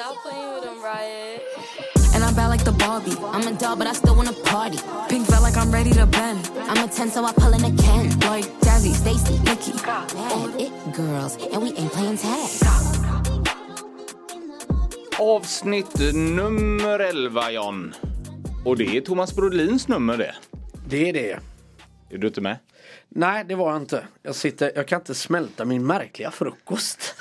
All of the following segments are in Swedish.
Stop playing with them, Riot. And I'm bad like the Barbie. I'm a doll, but I still wanna party. Pink felt like I'm ready to bend. I'm a 10, so I pull in a Ken. Like Jazzy, Stacy, Nikki. Bad it girls, and we ain't playing tag. Avsnitt nummer 11 John. Och det är Thomas Brolins nummer det. Det är det. Är du inte med? Nej, det var jag inte. Jag, sitter, jag kan inte smälta min märkliga frukost.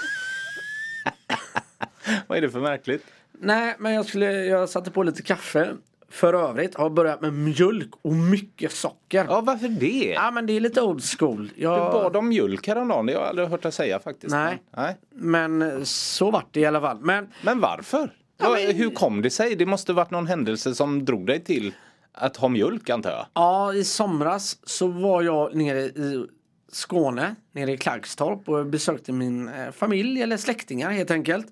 Vad är det för märkligt? Nej, men jag, skulle, jag satte på lite kaffe. För övrigt har jag börjat med mjölk och mycket socker. Ja, varför det? Ja, men det är lite old school. Jag... Du bad om mjölk häromdagen, det har jag aldrig hört dig säga faktiskt. Nej. Nej. Men så vart det i alla fall. Men Men varför? Ja, Ja, men- Hur kom det sig? Det måste varit någon händelse som drog dig till att ha mjölk antar jag? ja, i somras så var jag nere i Skåne, nere i Klagstorp och besökte min eh, familj eller släktingar helt enkelt.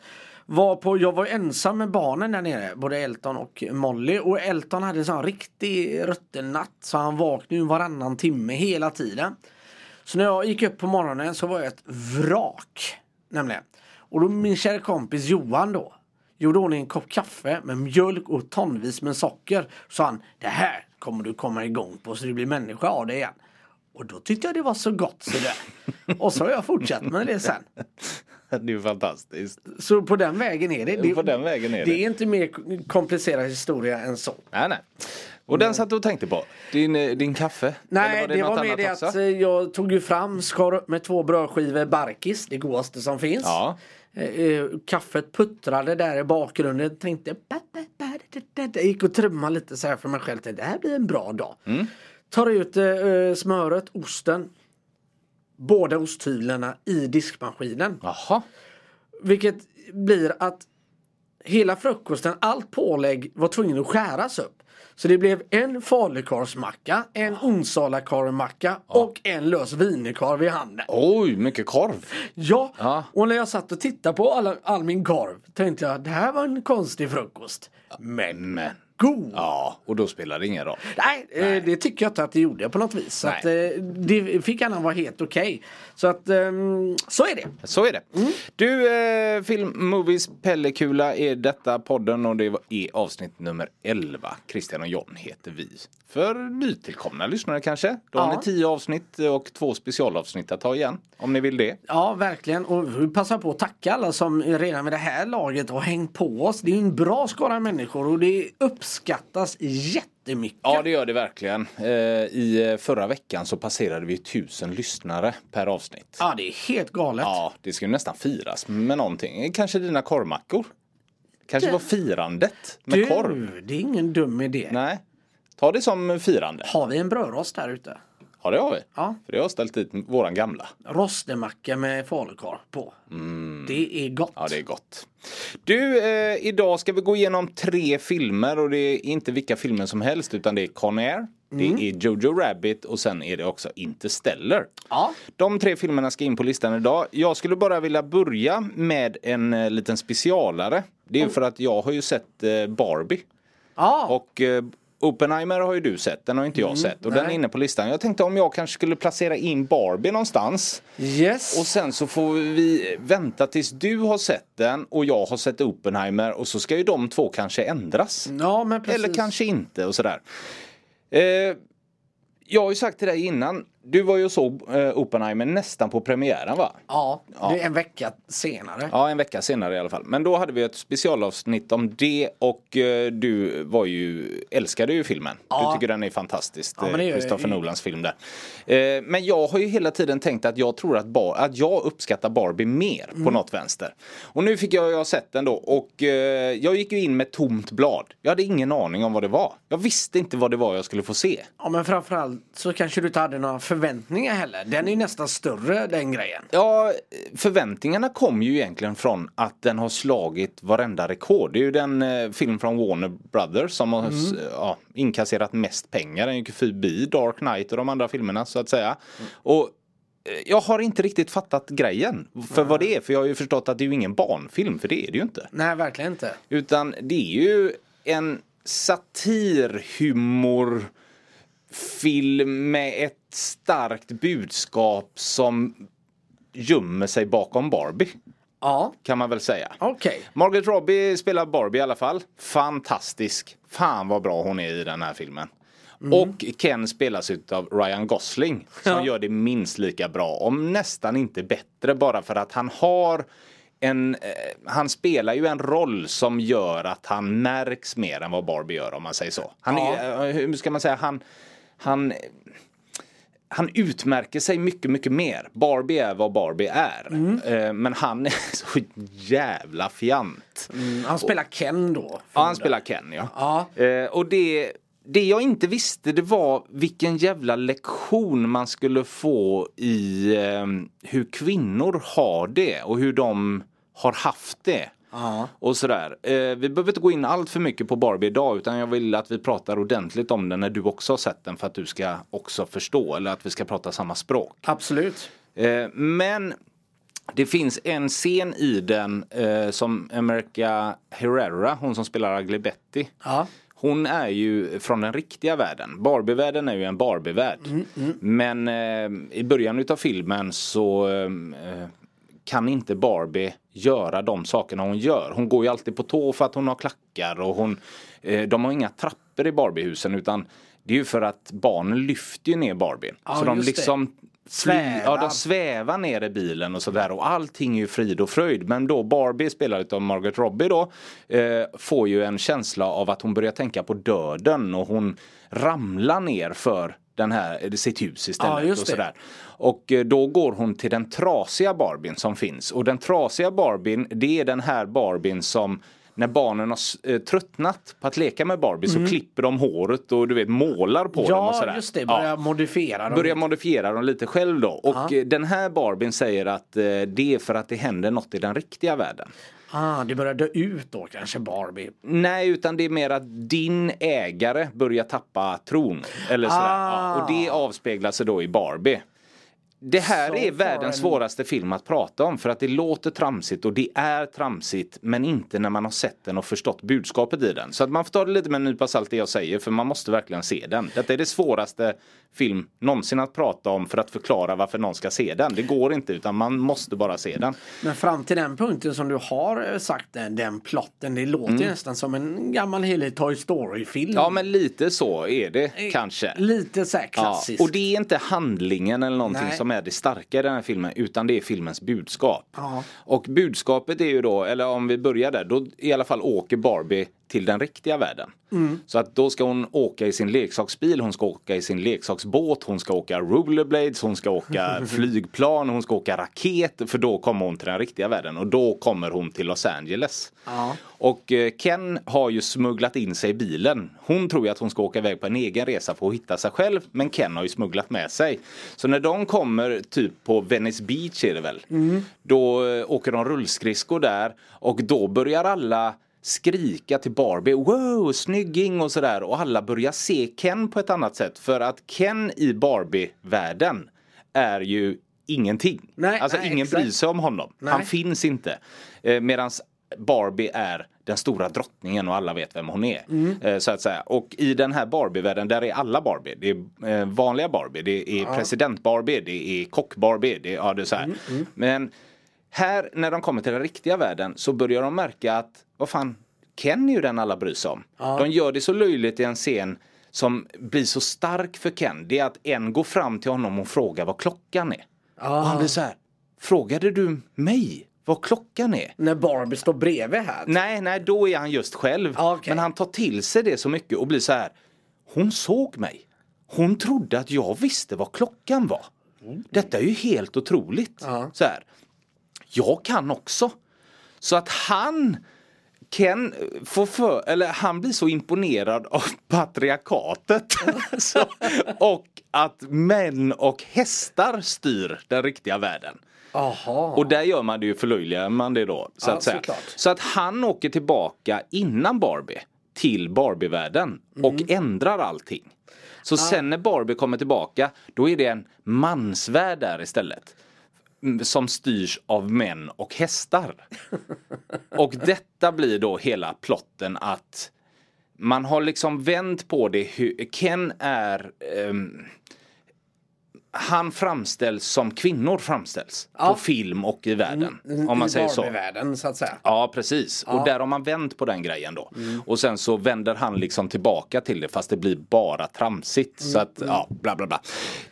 Var på, jag var ensam med barnen där nere, både Elton och Molly. Och Elton hade en sån riktig ruttennatt så han vaknade varannan timme hela tiden. Så när jag gick upp på morgonen så var jag ett vrak. Nämligen. Och då min kära kompis Johan då gjorde ordning en kopp kaffe med mjölk och tonvis med socker. Så han, det här kommer du komma igång på så du blir människa av det igen. Och då tyckte jag det var så gott så det. Och så har jag fortsatt med det sen. Det är ju fantastiskt. Så på den vägen är det. det På den vägen är det. Det är inte mer komplicerad historia än så. Nej, nej. Och den satt du och tänkte på? Din, eh, din kaffe? Nej, Eller det, något var annat det också? att eh, jag tog ju fram, skar upp med två brödskivor Barkis, det godaste som finns. Ja. Eh, kaffet puttrade där i bakgrunden. Tänkte, da, da. Jag gick och trummade lite så här för mig själv. Tänkte, det här blir en bra dag. Mm. Tar ut smöret, osten, båda osthyvlarna i diskmaskinen. Jaha. Vilket blir att hela frukosten, allt pålägg var tvungen att skäras upp. Så det blev en falukorvsmacka, en onsalakorvmacka och en lös wienerkorv i handen. Oj, mycket korv. Ja, Ja. och när jag satt och tittade på alla, all min korv tänkte jag det här var en konstig frukost. Men, Men. God! Ja, och då spelar det ingen roll. Nej, eh, det tycker jag inte att det gjorde på något vis. Så Nej. att, eh, det fick gärna vara helt okej. Så att, ehm, så är det. Så är det. Mm. Du, eh, Film Movies Pellekula är detta podden och det är avsnitt nummer 11. Christian och John heter vi. För nytillkomna lyssnare kanske. Då har Ja. ni tio avsnitt och två specialavsnitt att ta igen. Om ni vill det. Ja, verkligen. Och vi passar på att tacka alla som redan med det här laget har hängt på oss. Det är en bra skara människor och det uppskattas jättemycket. Ja, det gör det verkligen. Eh, I eh, förra veckan så passerade vi tusen lyssnare per avsnitt. Ja, det är helt galet. Ja, det ska ju nästan firas med någonting. Kanske dina korvmackor? Kanske var firandet med du, korv? det är ingen dum idé. Nej. Ta det som firande. Har vi en brödrost där ute? Ja, det har vi. Ja. För det har jag ställt dit våran gamla. Rostemacka med falukorv på. Det är gott. Mm. Ja, det är gott. Du, eh, idag ska vi gå igenom tre filmer och det är inte vilka filmer som helst utan det är Con Air, det är Jojo Rabbit och sen är det också Interstellar. Ja. De tre filmerna ska in på listan idag. Jag skulle bara vilja börja med en eh, liten specialare. Det är för att jag har ju sett eh, Barbie. Ja. Och eh, Oppenheimer har ju du sett, den har inte jag sett. Och den är nej. inne på listan. Jag tänkte om jag kanske skulle placera in Barbie någonstans. yes. Och sen så får vi vänta tills du har sett den och jag har sett Oppenheimer och så ska ju de två kanske ändras. ja, men precis. Eller kanske inte och sådär. Eh, jag har ju sagt till dig innan, du var ju och såg eh, Oppenheimer nästan på premiären va? Ja, det är en vecka senare. Ja, en vecka senare i alla fall. Men då hade vi ett specialavsnitt om det och eh, du var ju, älskade ju filmen. Ja. Du tycker den är fantastisk. Ja, eh, Christopher ju. Nolans film där. Eh, men jag har ju hela tiden tänkt att jag tror att, bar- att jag uppskattar Barbie mer Mm. på något vänster. Och nu fick jag, jag sett den då och eh, jag gick ju in med tomt blad. Jag hade ingen aning om vad det var. Jag visste inte vad det var jag skulle få se. Ja, men framförallt så kanske du inte hade några förväntningar heller. Den är ju nästan större den grejen. Ja, förväntningarna kom ju egentligen från att den har slagit varenda rekord. Det är ju den eh, film från Warner Brothers som har s- ja, inkasserat mest pengar. Den gick förbi Dark Knight och de andra filmerna så att säga. Och eh, jag har inte riktigt fattat grejen för vad det är. För jag har ju förstått att det är ju ingen barnfilm, för det är det ju inte. Nej, verkligen inte. Utan det är ju en satirhumor film med ett starkt budskap som gömmer sig bakom Barbie. Ja, kan man väl säga. okej. Margaret Robbie spelar Barbie i alla fall. Fantastisk. Fan vad bra hon är i den här filmen. Och Ken spelas av Ryan Gosling som Ja. gör det minst lika bra, om nästan inte bättre bara för att han har en, eh, han spelar ju en roll som gör att han märks mer än vad Barbie gör om man säger så. Han, är, eh, hur ska man säga, han, han, han utmärker sig mycket, mycket mer. Barbie är vad Barbie är. Eh, Men han är så jävla fjant. Mm, Han spelar Ken då. Ja, han spelar Ken ja. Ja. Eh, och det, det jag inte visste det var vilken jävla lektion man skulle få i eh, hur kvinnor har det och hur de har haft det. Ja. Och sådär. Eh, vi behöver inte gå in allt för mycket på Barbie idag utan jag vill att vi pratar ordentligt om den när du också har sett den för att du ska också förstå eller att vi ska prata samma språk. Absolut. Eh, men det finns en scen i den eh, som America Herrera, hon som spelar Ugly Betty. Ja. Hon är ju från den riktiga världen. Barbievärlden är ju en Barbievärld. Men eh, i början utav filmen så eh, kan inte Barbie göra de sakerna hon gör. Hon går ju alltid på tå för att hon har klackar och hon, eh, de har inga trappor i Barbiehusen utan det är ju för att barnen lyfter ju ner Barbien. Ja, så de liksom Svävar. Ja, de svävar ner i bilen och sådär och allting är ju frid och fröjd. Men då Barbie spelad av Margaret Robbie då eh, får ju en känsla av att hon börjar tänka på döden och hon ramlar ner för den här, sitt hus istället. Ja, och sådär. Och eh, då går hon till den trasiga Barbien som finns. Och den trasiga Barbien det är den här Barbien som när barnen har eh, tröttnat på att leka med Barbie så klipper de håret och du vet målar på dem och Mm. Ja, sådär. just det. Ja Börja modifiera dem. börjar modifiera dem lite själv då. Och eh, den här Barbien säger att eh, det är för att det händer något i den riktiga världen. Ah, det börjar dö ut då kanske Barbie. Nej, utan det är mer att din ägare börjar tappa tron. Eller sådär. Ah. Ja, och det avspeglar sig då i Barbie. Det här Så är världens en- svåraste film att prata om för att det låter tramsigt och det är tramsigt men inte när man har sett den och förstått budskapet i den. Så att man får ta det lite med en nypa salt det jag säger för man måste verkligen se den. Detta är det svåraste film någonsin att prata om för att förklara varför någon ska se den. Det går inte utan man måste bara se den. Men fram till den punkten som du har eh, sagt den, den plotten, det låter ju nästan som en gammal helig Toy Story-film. Ja men lite så är det kanske. Lite så här klassiskt. Ja, och det är inte handlingen eller någonting Nej. som är det starka i den här filmen utan det är filmens budskap. Ja. Och budskapet är ju då, eller om vi börjar där, då i alla fall åker Barbie till den riktiga världen. Mm. Så att då ska hon åka i sin leksaksbil, hon ska åka i sin leksaksbåt, hon ska åka rollerblades, hon ska åka flygplan, hon ska åka raket för då kommer hon till den riktiga världen och då kommer hon till Los Angeles. Ja. Och eh, Ken har ju smugglat in sig i bilen. Hon tror ju att hon ska åka iväg på en egen resa för att hitta sig själv. Men Ken har ju smugglat med sig. Så när de kommer typ på Venice Beach är det väl. Då eh, åker de rullskridskor där. Och då börjar alla skrika till Barbie wow snygging och sådär och alla börjar se Ken på ett annat sätt för att Ken i Barbie-världen är ju ingenting. Nej, alltså nej, ingen exakt. bryr sig om honom. Nej. Han finns inte. Eh, Medan Barbie är den stora drottningen och alla vet vem hon är. Mm. Eh, så att säga. Och i den här Barbie-världen där är alla Barbie. Det är eh, vanliga Barbie, det är president-Barbie, det är kock-Barbie. Det är, ja, det är så här. Mm, Men här när de kommer till den riktiga världen så börjar de märka att vad fan, Ken är ju den alla bryr sig om. De gör det så löjligt i en scen som blir så stark för Ken. Det är att en går fram till honom och frågar vad klockan är. Och han blir så här, frågade du mig vad klockan är? När Barbie står bredvid här. Nej, nej, då är han just själv. Ja, okej. Men han tar till sig det så mycket och blir så här. Hon såg mig. Hon trodde att jag visste vad klockan var. Detta är ju helt otroligt. Ja. Så här. Jag kan också. Så att han Ken får för, eller han blir så imponerad av patriarkatet. så, och att män och hästar styr den riktiga världen. Jaha. Och där gör man det ju förlöjligar man det då. Så, Ja, att säga. såklart. så att han åker tillbaka innan Barbie till Barbie-världen och Mm. ändrar allting. Så sen när Barbie kommer tillbaka då är det en mansvärld där istället. Som styrs av män och hästar. och detta blir då hela plotten att man har liksom vänt på det. Ken är ehm, han framställs som kvinnor framställs. Ja. Mm, På film och i världen. Om man I säger så. Barbie-världen så att säga. Ja precis. Och där har man vänt på den grejen då. Och sen så vänder han liksom tillbaka till det fast det blir bara tramsigt. Så att ja, bla bla bla.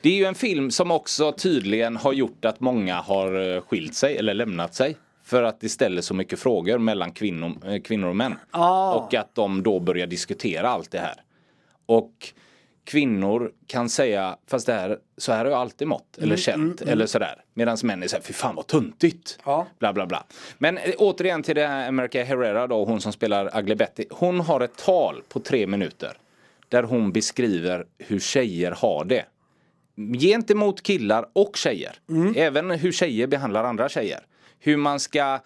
Det är ju en film som också tydligen har gjort att många har eh, skilt sig eller lämnat sig. För att det ställer så mycket frågor mellan kvinnor, eh, kvinnor och män. Ah. Och att de då börjar diskutera allt det här. Och kvinnor kan säga, fast det här, så här har jag alltid mått eller känt eller sådär. Medan män är såhär, fy fan vad tuntigt. Ja. Bla bla bla. Men eh, återigen till det här America Herrera då, hon som spelar Ugly Betty. Hon har ett tal på tre minuter. Där hon beskriver hur tjejer har det. Gentemot killar och tjejer. Även hur tjejer behandlar andra tjejer. Hur man ska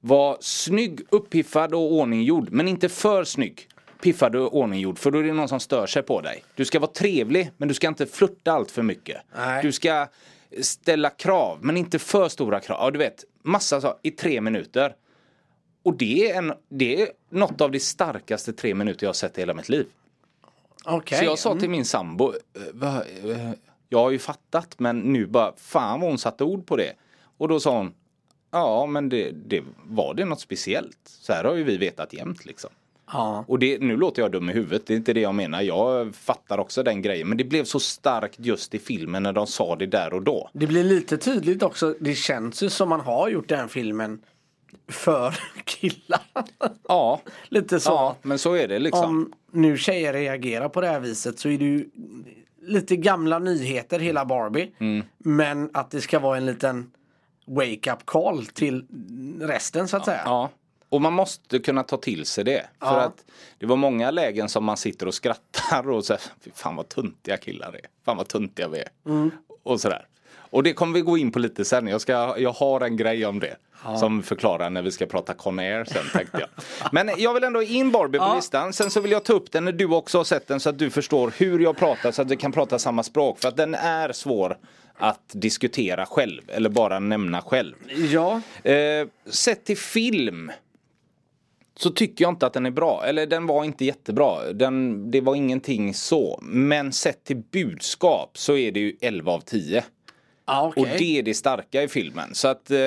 vara snygg, uppiffad och ordninggjord. Men inte för snygg. Piffad och ordninggjord. För då är det någon som stör sig på dig. Du ska vara trevlig men du ska inte flirta allt för mycket. Nej. Du ska ställa krav men inte för stora krav. Ja, du vet, massa så i tre minuter. Och det är, en, det är något av de starkaste tre minuter jag har sett i hela mitt liv. Okej. Så jag sa till min sambo, eh, eh, jag har ju fattat men nu bara, fan vad hon satte ord på det. Och då sa hon, ja men det, det var det något speciellt. Så här har ju vi vetat jämt liksom. Ja. Och det, nu låter jag dum i huvudet, det är inte det jag menar. Jag fattar också den grejen. Men det blev så starkt just i filmen när de sa det där och då. Det blir lite tydligt också. Det känns ju som man har gjort den filmen för killar. Ja, lite så. ja men så är det liksom. Om nu tjejer reagerar på det här viset så är det ju lite gamla nyheter hela Barbie. Mm. Men att det ska vara en liten wake-up call till resten så att säga. Ja. Och man måste kunna ta till sig det. För Ja. att det var många lägen som man sitter och skrattar och säger fan vad tuntiga killar är. Fan vad tuntiga vi är. Mm. Och sådär. Och det kommer vi gå in på lite sen. Jag, ska, jag har en grej om det. Som förklarar när vi ska prata Con Air sen tänkte jag. Men jag vill ändå in Barbie på Ja. listan. Sen så vill jag ta upp den när du också har sett den så att du förstår hur jag pratar så att vi kan prata samma språk. För att den är svår att diskutera själv eller bara nämna själv. Ja. Eh, sett till film så tycker jag inte att den är bra. Eller den var inte jättebra. Den, det var ingenting så. Men sett till budskap så är det ju 11 av 10. Ja, okej. Och det är det starka i filmen. Så att eh,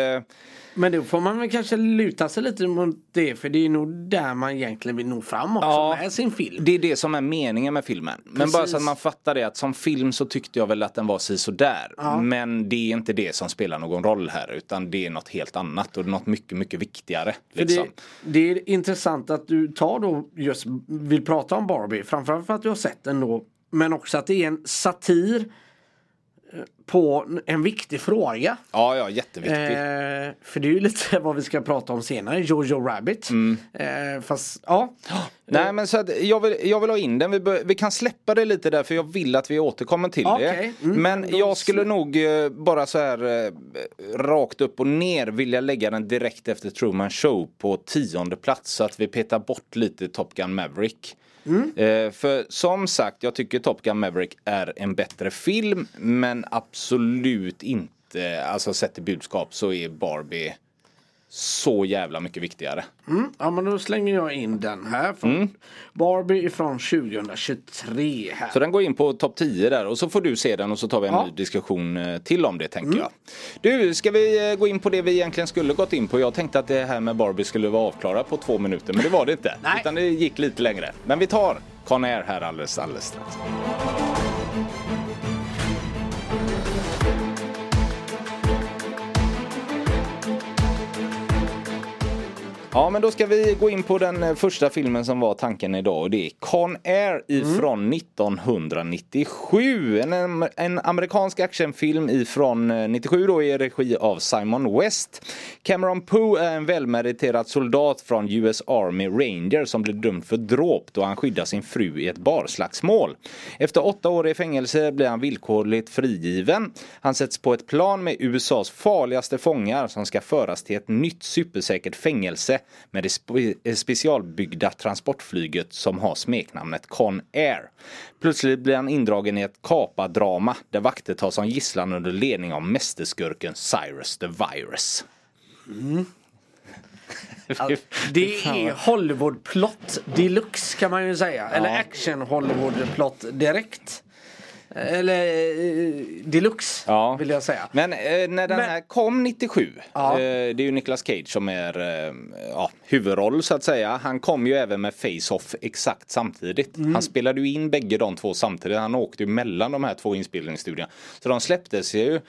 Men då får man väl kanske luta sig lite mot det för det är nog där man egentligen vill nå fram också Ja. med sin film. det är det som är meningen med filmen. Men Precis. bara så att man fattar det att som film så tyckte jag väl att den var si sådär. Men det är inte det som spelar någon roll här utan det är något helt annat och något mycket, mycket viktigare. Liksom. det, det är intressant att du tar då just vill prata om Barbie. Framförallt för att du har sett den då. Men också att det är en satir på en viktig fråga. Ja, ja, jätteviktigt. Eh, för det är ju lite vad vi ska prata om senare, Jojo Rabbit. Mm. Eh, fast ja, Nej men så att jag vill, jag vill ha in den, vi, bör, vi kan släppa det lite där för jag vill att vi återkommer till det. Okej, mm, men jag skulle nog eh, bara så här eh, rakt upp och ner vilja lägga den direkt efter Truman Show på tionde plats så att vi petar bort lite Top Gun Maverick. Mm. Eh, för som sagt, jag tycker Top Gun Maverick är en bättre film men absolut inte, alltså sett till budskap så är Barbie så jävla mycket viktigare. ja men då slänger jag in den här. Från Mm. Barbie från 2023 här. Så den går in på topp 10 där och så får du se den och så tar vi en Ja. ny diskussion eh, till om det tänker jag. Du, ska vi eh, gå in på det vi egentligen skulle gått in på? Jag tänkte att det här med Barbie skulle vara avklarat på två minuter men det var det inte. Nej. Utan det gick lite längre. Men vi tar Con Air här alldeles, alldeles strax. Ja men då ska vi gå in på den eh, första filmen som var tanken idag och det är Con Air ifrån 1997. En, en amerikansk actionfilm ifrån eh, 97 då i regi av Simon West. Cameron Poe är en välmeriterad soldat från US Army Ranger som blir dömd för dråp då han skyddar sin fru i ett barslagsmål. Efter åtta år i fängelse blir han villkorligt frigiven. Han sätts på ett plan med USAs farligaste fångar som ska föras till ett nytt supersäkert fängelse med det spe- specialbyggda transportflyget som har smeknamnet Con Air. Plötsligt blir han indragen i ett kapadrama där vakter tas som gisslan under ledning av mästerskurken Cyrus the Virus. Alltså, det är Hollywood-plott deluxe kan man ju säga. Eller action Hollywood-plott direkt. Eller eh, deluxe Ja. vill jag säga. Men eh, när den Men- här kom 97, Ja. eh, det är ju Nicolas Cage som är eh, ja, huvudroll så att säga. Han kom ju även med Face-Off exakt samtidigt. Mm. Han spelade ju in bägge de två samtidigt. Han åkte ju mellan de här två inspelningsstudierna. Så de släpptes ju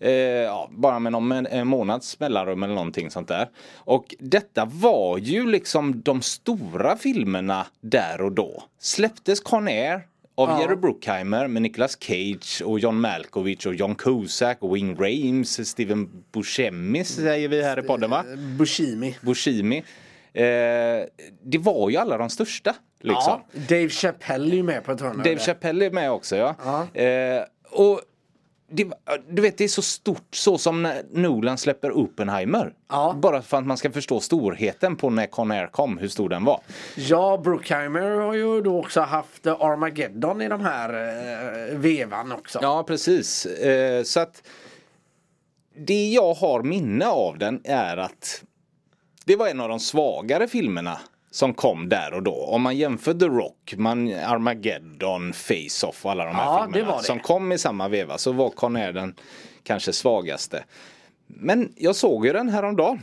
eh, ja, bara med någon en månads mellanrum eller någonting sånt där. Och detta var ju liksom de stora filmerna där och då. Släpptes Con Air av Ja. Jerry Bruckheimer med Nicolas Cage och John Malkovich och John Cusack och Wing Rames, Steven Buscemi säger vi här i podden va? Buscemi. Buscemi. Eh, det var ju alla de största. Liksom. Ja, Dave Chappelle är ju med på ett hörn. Dave. Chappelle är med också ja. Ja. Eh, och det, du vet det är så stort så som när Nolan släpper Oppenheimer. Ja. Bara för att man ska förstå storheten på när Con Air kom, hur stor den var. Ja, Bruckheimer har ju då också haft eh, Armageddon i de här eh, vevan också. Ja, precis. Eh, så att det jag har minne av den är att det var en av de svagare filmerna som kom där och då. Om man jämför The Rock, man, Armageddon, Face-Off och alla de här Ja, det filmerna var det. som kom i samma veva så var Con Air den kanske svagaste. Men jag såg ju den häromdagen.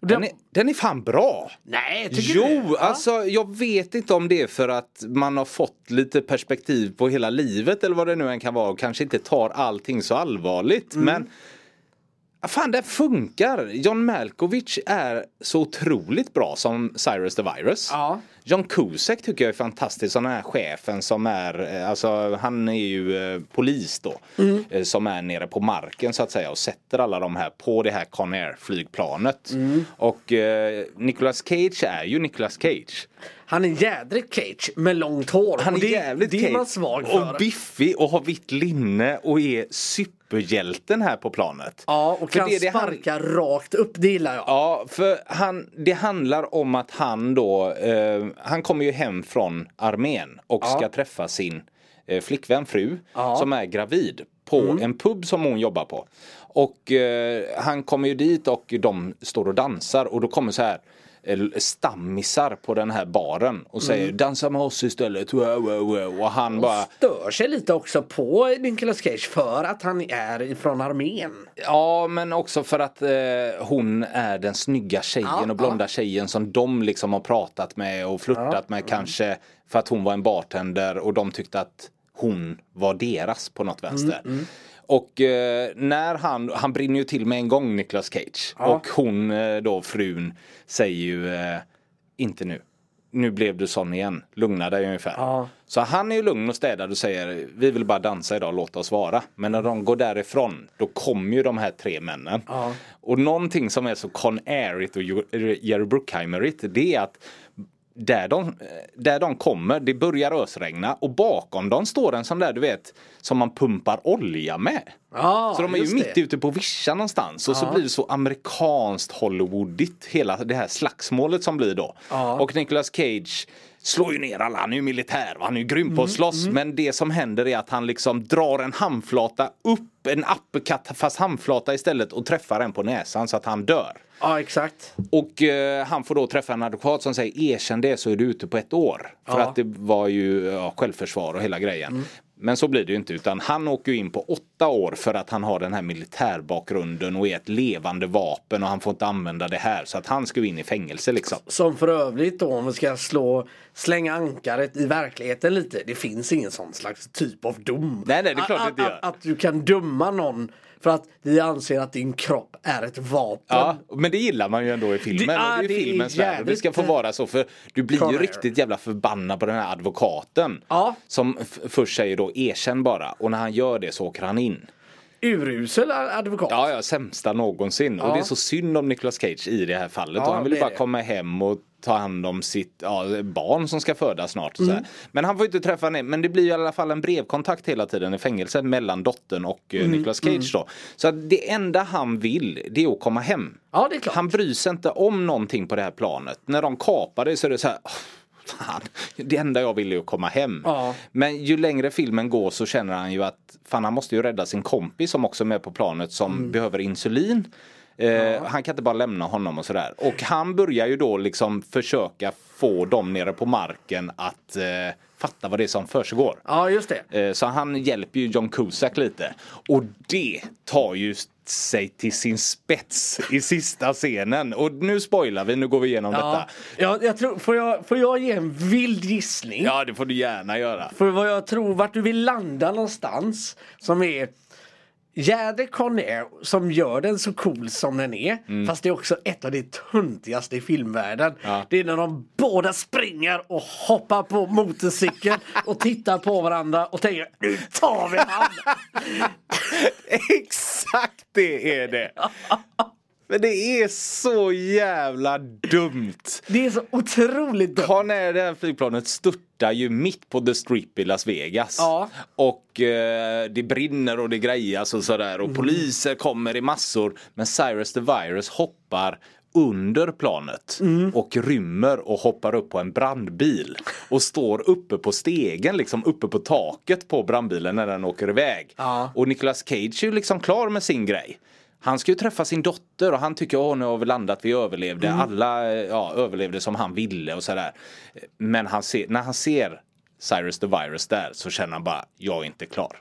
Och Den den- är, den är fan bra! Nej, tycker Jo, du? Ja. alltså jag vet inte om det är för att man har fått lite perspektiv på hela livet eller vad det nu än kan vara och kanske inte tar allting så allvarligt. Mm. Men fan det funkar. John Malkovich är så otroligt bra som Cyrus the Virus. Ja. John Cusack tycker jag är fantastisk som den här chefen som är, eh, alltså han är ju eh, polis då. Mm. eh, Som är nere på marken så att säga och sätter alla de här på det här Con Air flygplanet. Mm. Och eh, Nicolas Cage är ju Nicolas Cage. Han är jädrigt Cage med långt hår. Han är det, jävligt det är man svag för. Och biffig och har vitt linne och är superhjälten här på planet. ja, och För kan det det han- sparka rakt upp. Det gillar jag. Ja, för han, det handlar om att han då, eh, han kommer ju hem från armén och Ja. ska träffa sin eh, flickvän, fru, Ja. Mm. som är gravid på en pub som hon jobbar på. Och eh, han kommer ju dit och de står och dansar och då kommer så här stammisar på den här baren och säger Mm. dansa med oss istället. Wow, wow, wow. Och han bara Stör sig lite också på Nicolas Cage för att han är ifrån armén. Ja men också för att eh, hon är den snygga tjejen Ja, och blonda tjejen som de liksom har pratat med och flörtat med kanske för att hon var en bartender och de tyckte att hon var deras på något vänster. Och eh, när han, han brinner ju till med en gång Nicolas Cage och hon eh, då frun säger ju eh, inte nu. Nu blev du sån igen, lugna dig ungefär. Ja. Så han är ju lugn och städad och säger vi vill bara dansa idag, låt oss vara. Men när de går därifrån då kommer ju de här tre männen. Ja. Och någonting som är så Con Airigt och Jerry Bruckheimerigt det är att där de, där de kommer, det börjar ösregna och bakom dem står en sån där du vet som man pumpar olja med. Ja, så de är ju mitt det. ute på vischan någonstans och så Ja. blir det så amerikanskt Hollywoodigt hela det här slagsmålet som blir då. Ja. Och Nicolas Cage slår ju ner alla, han är ju militär, han är ju grym Mm, på att slåss men det som händer är att han liksom drar en handflata upp, en uppercut fast handflata istället och träffar en på näsan så att han dör. Ja, exakt. Och eh, han får då träffa en advokat som säger erkänn det så är du ute på ett år. För Ja. att det var ju ja, självförsvar och hela grejen. Men så blir det ju inte utan han åker ju in på åtta år för att han har den här militärbakgrunden och är ett levande vapen och han får inte använda det här. Så att han ska ju in i fängelse liksom. Som för övrigt då om vi ska slå, slänga ankaret i verkligheten lite. Det finns ingen sån slags typ av dom. Nej, nej, det är klart att, det inte gör. att, att du kan döma någon för att vi anser att din kropp är ett vapen. Ja, men det gillar man ju ändå i filmen. Det- och det är filmens värld. Och det ska få jävligt, vara så för du blir Con ju riktigt jävla förbannad på den här advokaten. Ja. Som först säger då erkänn bara och när han gör det så åker han in. Urusel advokat. Ja, ja, sämsta någonsin. Och Ja. det är så synd om Nicolas Cage i det här fallet. Ja, och han vill ju bara det. komma hem och ta hand om sitt ja, barn som ska födas snart. Mm. Men han får inte träffa henne. Men det blir i alla fall en brevkontakt hela tiden i fängelset mellan dottern och eh, Mm, Nicolas Cage då. Så det enda han vill det är att komma hem. Ja. Han bryr sig inte om någonting på det här planet. När de kapar det så är det så här "Åh, Fan, det enda jag vill är att komma hem. Ja. Men ju längre filmen går så känner han ju att fan han måste ju rädda sin kompis som också är med på planet som Mm. behöver insulin. Eh, Han kan inte bara lämna honom och sådär. Och han börjar ju då liksom försöka få dem nere på marken att eh, fatta vad det är som försiggår. Ja, just det. Eh, Så han hjälper ju John Cusack lite. Och det tar ju sig till sin spets i sista scenen. Och nu spoilar vi, nu går vi igenom Ja, detta. jag, jag tror, får, jag, får jag ge en vild gissning? Ja, det får du gärna göra. För vad jag tror, vart du vill landa någonstans som är Jäder Conair som gör den så cool som den är. Fast det är också ett av det tuntigaste i filmvärlden. Ja. Det är när de båda springer och hoppar på motorcykeln och tittar på varandra och tänker nu tar vi han! Exakt det är det! Men det är så jävla dumt. Det är så otroligt dumt. Conair, det här flygplanet störtar ju mitt på The Strip i Las Vegas. Ja. Och eh, det brinner och det grejas och sådär och poliser kommer i massor. Men Cyrus the Virus hoppar under planet och rymmer och hoppar upp på en brandbil. Och står uppe på stegen, liksom uppe på taket på brandbilen när den åker iväg. Ja. Och Nicolas Cage är ju liksom klar med sin grej. Han ska ju träffa sin dotter och han tycker åh nu har vi landat, vi överlevde. Alla eh, ja, överlevde som han ville och sådär. Men han ser, när han ser Cyrus the Virus där så känner han bara, jag är inte klar.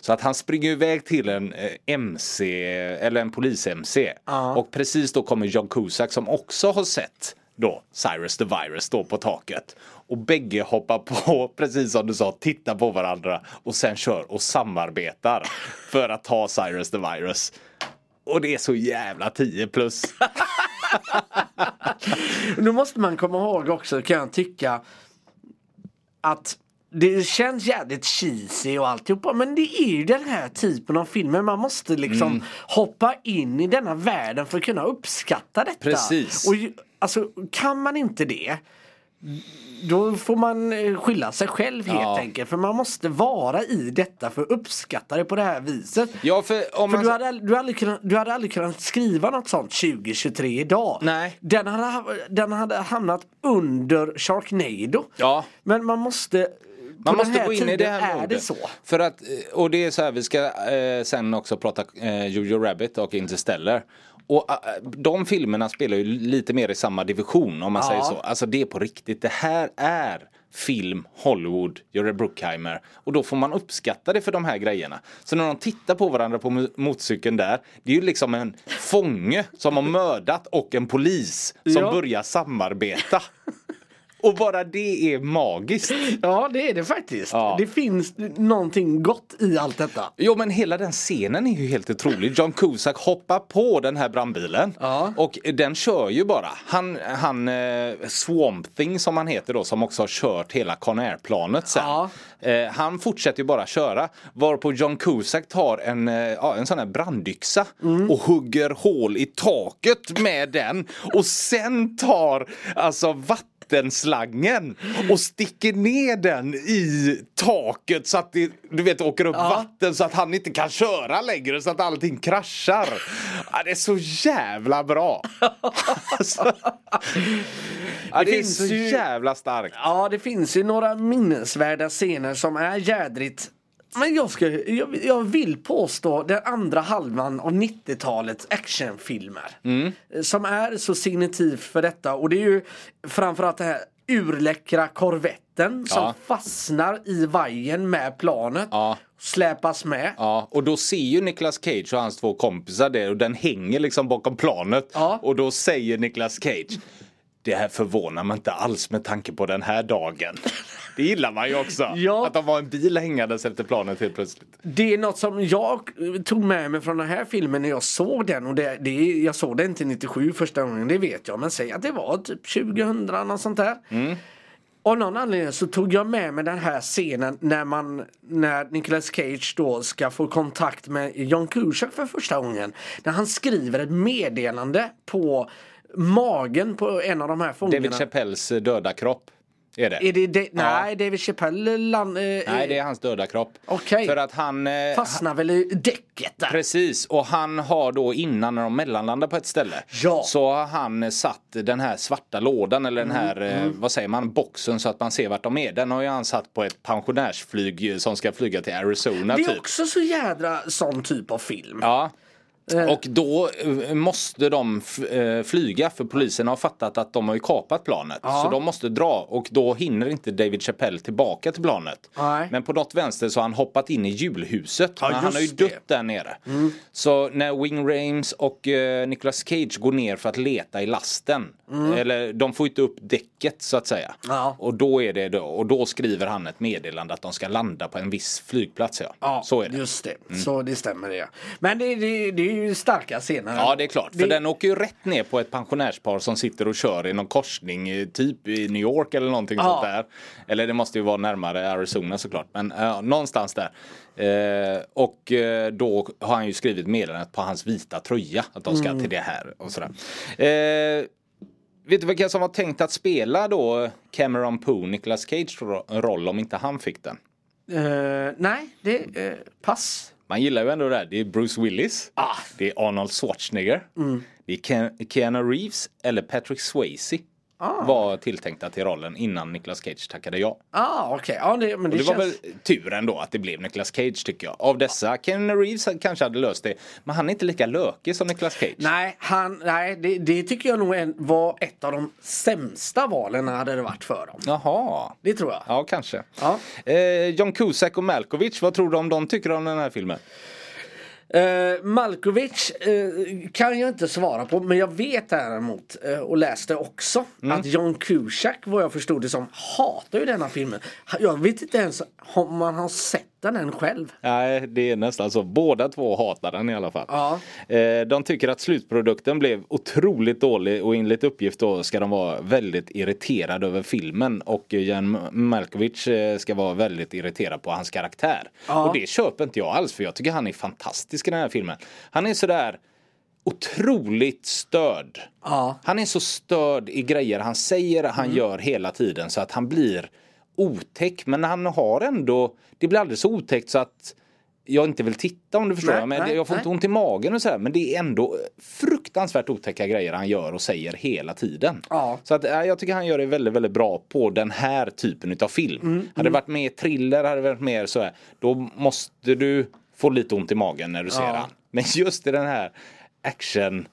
Så att han springer iväg till en eh, MC, eller en polis-MC. Och precis då kommer John Cusack som också har sett då Cyrus the Virus stå på taket. Och bägge hoppar på, precis som du sa, tittar på varandra och sen kör och samarbetar för att ta Cyrus the Virus. Och det är så jävla 10 plus. Nu måste man komma ihåg också kan jag tycka att det känns jävligt cheesy och alltihopa men det är ju den här typen av filmer man måste liksom Mm. hoppa in i denna världen för att kunna uppskatta detta. Precis. Och alltså kan man inte det då får man eh, skylla sig själv helt Ja. enkelt för man måste vara i detta för att uppskatta det på det här viset. Ja, för om För man... du, hade, du, hade kunnat, du hade aldrig kunnat skriva något sånt 2023 idag. Nej. Den hade, ha- den hade hamnat under Sharknado. Ja. Men man måste... Man på måste gå in i det här är det modet. så. För att, eh, och det är så här, vi ska eh, sen också prata eh, Jojo Rabbit och Interstellar. Och eh, de filmerna spelar ju lite mer i samma division om man Ja. säger så. Alltså det är på riktigt. Det här är film, Hollywood, Jerry Bruckheimer. Och då får man uppskatta det för de här grejerna. Så när de tittar på varandra på mo- motorcykeln där. Det är ju liksom en fånge som har mördat och en polis som Ja. börjar samarbeta. Och bara det är magiskt. Ja det är det faktiskt. Ja. Det finns någonting gott i allt detta. Jo men hela den scenen är ju helt otrolig. John Cusack hoppar på den här brandbilen. Ja. Och den kör ju bara. Han, han eh, Swamp Thing som han heter då som också har kört hela Conair-planet sen. Ja. Eh, han fortsätter ju bara köra. Varpå John Cusack tar en, eh, en sån här brandyxa och hugger hål i taket med den. Och sen tar alltså vattenslangen och sticker ner den i taket så att det du vet, åker upp vatten så att han inte kan köra längre så att allting kraschar. Ja, det är så jävla bra. alltså, ja, det, är finns så ju- jävla starkt. Ja det finns ju några minnesvärda scener som är jädrigt men jag, ska, jag, jag vill påstå den andra halvan av 90-talets actionfilmer. Mm. Som är så signitiv för detta och det är ju framförallt det här urläckra korvetten som Ja. fastnar i vajern med planet. Ja. Släpas med. Ja, och då ser ju Nicolas Cage och hans två kompisar det och den hänger liksom bakom planet. Ja. Och då säger Nicolas Cage det här förvånar mig inte alls med tanke på den här dagen. Det gillar man ju också. Ja. Att de var en bil hängandes efter planet helt plötsligt. Det är något som jag tog med mig från den här filmen när jag såg den och det, det, jag såg den inte 97 första gången, det vet jag men säg att det var typ 2000 något sånt där. Av någon anledning så tog jag med mig den här scenen när man när Nicolas Cage då ska få kontakt med John Cusack för första gången. När han skriver ett meddelande på magen på en av de här fångarna. David Chappelles eh, döda kropp. Är det? Är det, det nej, David Chappelle land, eh, Nej, det är hans döda kropp. Okej. För att han... eh, fastnar väl i däcket där. Precis, och han har då innan när de mellanlandar på ett ställe Ja. så har han satt den här svarta lådan eller den här, eh, vad säger man, boxen så att man ser vart de är. Den har ju han satt på ett pensionärsflyg som ska flyga till Arizona Det är typ. också så jädra sån typ av film. Ja, Och då eh, måste de eh, flyga för polisen har fattat att de har ju kapat planet. Ja. Så de måste dra och då hinner inte David Chappelle tillbaka till planet. Nej. Men på något vänster så har han hoppat in i julhuset. Ja, men han har ju just det. dött där nere. Så när Wing Rames och eh, Nicolas Cage går ner för att leta i lasten. Eller de får inte upp däcket så att säga. Ja. Och då är det då, och då skriver han ett meddelande att de ska landa på en viss flygplats. Ja, Ja, så är det. Just det, så det stämmer det. Men det, det, det är ju starka scener. Ja det är klart, för Det- den åker ju rätt ner på ett pensionärspar som sitter och kör i någon korsning eh, typ i New York eller någonting Ja. sånt där. Eller det måste ju vara närmare Arizona såklart, men uh, någonstans där. Eh, och eh, då har han ju skrivit meddelandet på hans vita tröja att de ska till det här och sådär. Eh, vet du vilka som var tänkt att spela då Cameron Poe, Nicolas Cage ro- roll om inte han fick den? Eh, nej, det pass. Man gillar ju ändå det här. Det är Bruce Willis. Ah. Det är Arnold Schwarzenegger. Det är Keanu Reeves eller Patrick Swayze. Var tilltänkta till rollen innan Nicolas Cage tackade ja. Ah, okej. Ja, det, men det, det var känns... väl tur ändå att det blev Nicolas Cage tycker jag. Av dessa, Keanu Reeves kanske hade löst det. Men han är inte lika lökig som Nicolas Cage. Nej, han, nej det, det tycker jag nog var ett av de sämsta valen hade det varit för dem. Jaha. Det tror jag. Ja, kanske. Ja. Eh, John Cusack och Malkovich, vad tror du om de tycker om den här filmen? Uh, Malkovich eh, kan jag inte svara på men jag vet däremot eh, och läste också Mm. att John Cusack vad jag förstod det som hatar ju denna filmen. Jag vet inte ens om man har sett den än själv. Nej, det är nästan så. Båda två hatar den i alla fall. Ja. Eh, De tycker att slutprodukten blev otroligt dålig och enligt uppgift då ska de vara väldigt irriterade över filmen och Jan Malkovich eh, ska vara väldigt irriterad på hans karaktär. Ja. Och det köper inte jag alls för jag tycker han är fantastisk i den här filmen. Han är sådär otroligt störd. Ja. Han är så störd i grejer han säger, han Mm. gör hela tiden så att han blir otäck. Men han har ändå, det blir så otäckt så att jag inte vill titta om du förstår. Nej, men nej, jag får nej. inte ont i magen och sådär. Men det är ändå fruktansvärt otäcka grejer han gör och säger hela tiden. Ja. Så att, jag tycker han gör det väldigt, väldigt bra på den här typen av film. Mm, Hade det varit mer thriller, hade det varit mer så här, då måste du få lite ont i magen när du ser Ja. han. Men just i den här action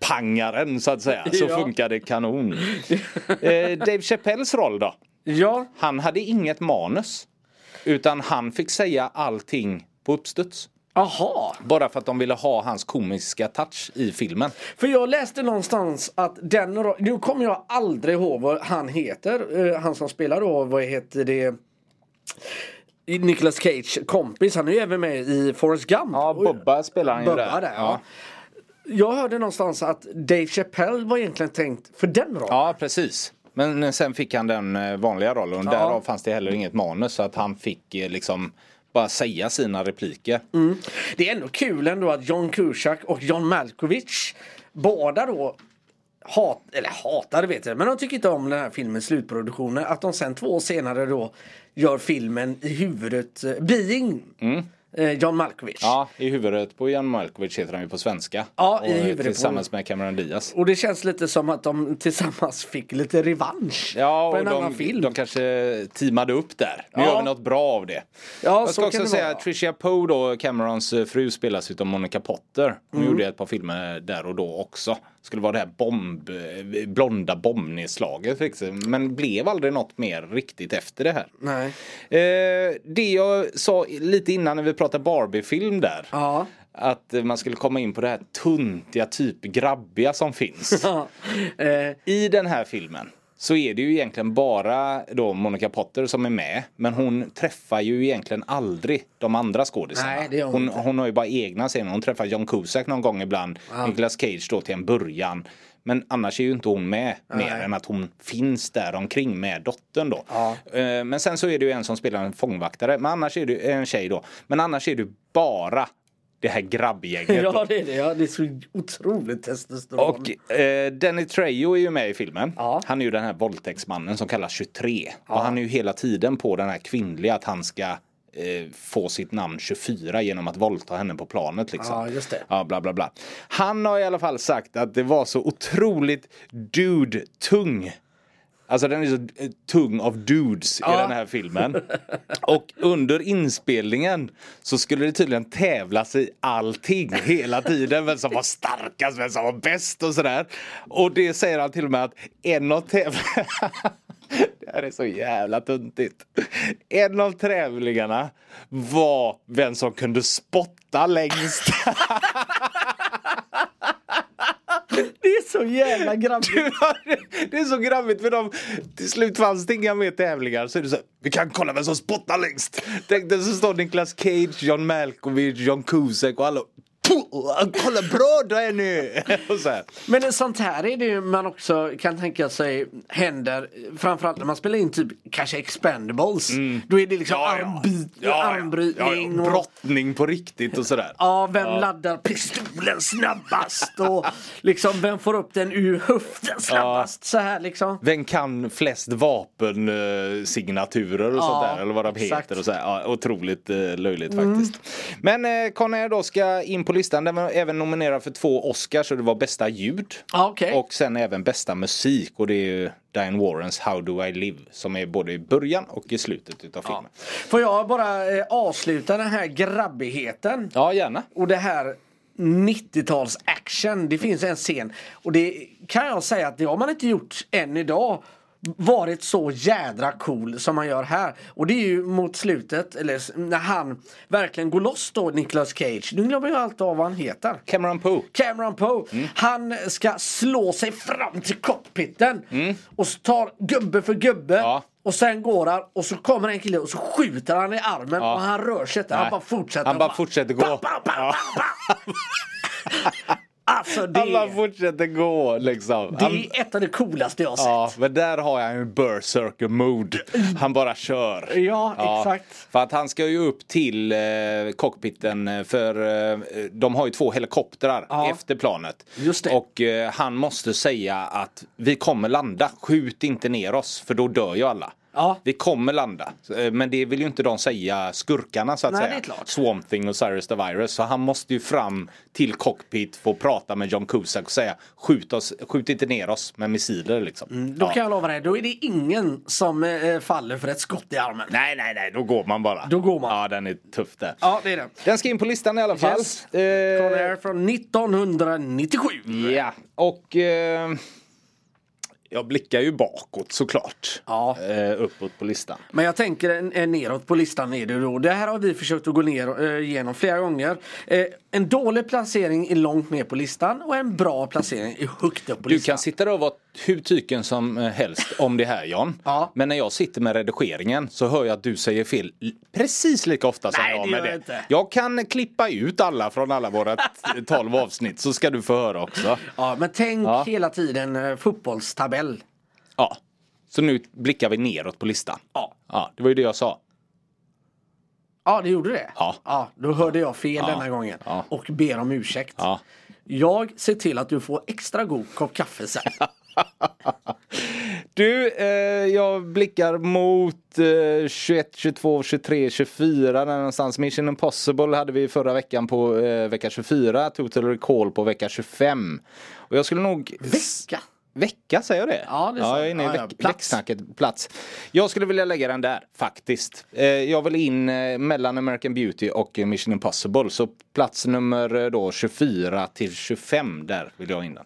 pangaren så att säga så Ja. funkar det kanon. eh, Dave Chappelles roll då? Ja, Han hade inget manus. Utan han fick säga allting på uppstuds. aha. Bara för att de ville ha hans komiska touch i filmen. För jag läste någonstans att den Nu kommer jag aldrig ihåg vad han heter. eh, han som spelar då, vad heter det? Nicolas Cage kompis. Han är ju även med i Forrest Gump. Bubba spelar han ju Bubba där. där, ja. Jag hörde någonstans att Dave Chappelle var egentligen tänkt för den rollen. Ja, precis. Men sen fick han den eh, vanliga rollen och därav fanns det heller inget manus så att han fick eh, liksom bara säga sina repliker. Det är ändå kul ändå att John Cusack och John Malkovich båda då hat, eller hatar vet jag, men de tycker inte om den här filmens slutproduktioner. Att de sen två år senare då gör filmen i huvudet, eh, Being, eh, John Malkovich. Ja, i huvudet på Jan Malkovich heter han ju på svenska. Ja, i huvudet på- Tillsammans med Cameron Diaz. Och det känns lite som att de tillsammans fick lite revansch Ja, på och en annan de, film. de kanske teamade upp där. Nu Ja. gör vi något bra av det. Ja, Jag så ska kan också det säga vara. att Tricia Poe då, Camerons eh, fru, spelas utav Monica Potter. Hon Mm. gjorde ett par filmer där och då också. Skulle vara det här bomb, eh, blonda bombnedslaget. liksom. Men blev aldrig något mer riktigt efter det här. Nej. Eh, det jag sa lite innan när vi pratade Barbie-film där. Ja. Att man skulle komma in på det här tuntiga, typ grabbiga som finns. Eh, I den här filmen så är det ju egentligen bara då Monica Potter som är med. Men hon träffar ju egentligen aldrig de andra skådisarna. Nej, hon hon, hon har ju bara egna scener. Hon träffar John Cusack någon gång ibland. Nicolas Cage då till en början. Men annars är ju inte hon med mer än att hon finns där omkring med dottern då. Ja. Eh, Men sen så är det ju en som spelar en fångvaktare. Men annars är det en tjej då. Men annars är det bara det här grabbgänget. ja det är det, ja, det är så otroligt testosteron. Och eh, Danny Trejo är ju med i filmen. Ja. Han är ju den här våldtäktsmannen som kallas 23. Och han är ju hela tiden på den här kvinnliga att han ska eh, få sitt namn 24 genom att våldta henne på planet liksom. Ja, just det. Ja, bla bla bla. Han har i alla fall sagt att det var så otroligt dude-tung Alltså den är så eh, tung av dudes i Ja. den här filmen. Och under inspelningen så skulle det tydligen tävlas i allting hela tiden. Vem som var starkast, vem som var bäst och sådär. Och det säger han till och med att en av tävlingarna Det här är så jävla tuntigt. En av tävlingarna var vem som kunde spotta längst. Det är så jävla grabbigt. det är så grabbigt för de, till slut fanns det inga mer tävlingar. Så är det så här, vi kan kolla vem som spottar längst. Tänk dig så står Niklas Cage, John Malkovich, John Cusack och alla Kolla bra du är nu! Och. Men sånt här är det ju man också kan tänka sig händer framförallt när man spelar in typ kanske expendables. Då är det liksom armbit, armbrytning och brottning på riktigt och sådär. Ja, vem laddar pistolen snabbast och liksom vem får upp den ur höften snabbast så här liksom. Vem kan flest vapensignaturer och Ja, sånt där eller vad de exakt. heter och så här. Ja, otroligt eh, löjligt faktiskt. Men eh, Conair då ska in på listan. Den var även nominerad för två Oscars och det var bästa ljud. Ja, okej. Och sen även bästa musik och det är ju Diane Warrens How Do I Live som är både i början och i slutet utav filmen. Ja, Får jag bara eh, avsluta den här grabbigheten gärna. och det här 90-tals action. Det finns en scen och det kan jag säga att det har man inte gjort än idag. Varit så jädra cool som man gör här. Och det är ju mot slutet, eller när han verkligen går loss då, Nicolas Cage. Nu glömmer jag allt av vad han heter. Cameron Poe. Cameron Poe. Han ska slå sig fram till cockpiten. Och så tar gubbe för gubbe. Ja. Och sen går han och så kommer en kille och så skjuter han i armen och han rör sig inte. Han bara fortsätter. Han och bara fortsätter gå. Pa, pa, pa, Ja. Alltså det, Han bara fortsätter gå liksom. det Han- är ett av det coolaste jag har sett. Ja, men där har jag en berserker mood. Han bara kör. Ja, exakt. För att han ska ju upp till eh, cockpiten för eh, de har ju två helikoptrar Ja. efter planet. Just det. Och eh, han måste säga att vi kommer landa, skjut inte ner oss för då dör ju alla. Ja. Vi kommer landa. Eh, Men det vill ju inte de säga skurkarna så att Nej, säga. Swamp Thing och Cyrus the Virus. Så han måste ju fram till cockpit, få prata med John Cusack och säga skjut, oss, skjut inte ner oss med missiler liksom. Då Ja. kan jag lova dig, då är det ingen som eh, faller för ett skott i armen. Nej, nej, nej, då går man bara. Då går man. Ja, den är tuff där. Ja, det är det. Den ska in på listan i alla fall. Yes. Eh, från 1997. Ja, och eh, jag blickar ju bakåt såklart. Ja. Eh, uppåt på listan. Men jag tänker neråt på listan är det då. Det här har vi försökt att gå ner eh, igenom flera gånger. Eh, en dålig placering är långt ner på listan och en bra placering är högt upp på Du listan. kan sitta där och vara hur tyken som eh, helst om det här John. Ja. Men när jag sitter med redigeringen så hör jag att du säger fel precis lika ofta som Nej, jag med det. jag inte. Jag kan klippa ut alla från alla våra t- 12 avsnitt så ska du få höra också. Ja, men tänk Ja. hela tiden eh, fotbollstabell. Ja. Så nu blickar vi neråt på listan. Ja. Ja, det var ju det jag sa. Ja, det gjorde det. Ja. ja då hörde jag fel Ja. denna gången. Ja. Och ber om ursäkt. Ja. Jag ser till att du får extra god kopp kaffe sen. Du, eh, jag blickar mot eh, 21, 22, 23, 24 där någonstans. Mission Impossible hade vi förra veckan på eh, vecka 24. Total Recall på vecka 25. Och jag skulle nog... Vecka? Vecka, säger jag det? Ja, det är sant. jag är inne i Ja, ja. veck- Plats. vecksnacket. Plats. Jag skulle vilja lägga den där, faktiskt. Eh, jag vill in eh, mellan American Beauty och Mission Impossible. Så plats nummer eh, då 24 till 25, där vill jag in den.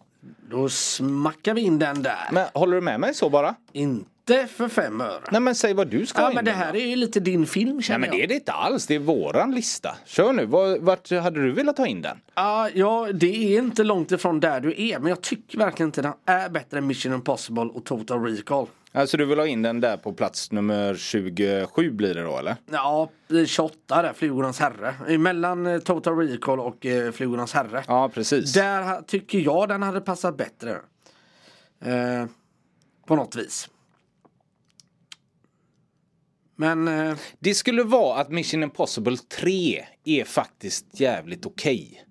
Då smackar vi in den där. Men håller du med mig så bara? Inte för fem öre. Nej men säg vad du ska Ja ha in men det här då. är ju lite din film Nej känner men det är jag. det inte alls, det är våran lista. Kör nu, Var- vart hade du velat ha in den? Ja, ja, det är inte långt ifrån där du är men jag tycker verkligen inte den är bättre än Mission Impossible och Total Recall. Alltså du vill ha in den där på plats nummer 27 blir det då eller? Ja, 28 där, Flugornas herre. Mellan eh, Total Recall och eh, Flugornas herre. Ja precis. Där tycker jag den hade passat bättre. Eh, på något vis. Men eh, Det skulle vara att Mission Impossible 3 är faktiskt jävligt okej.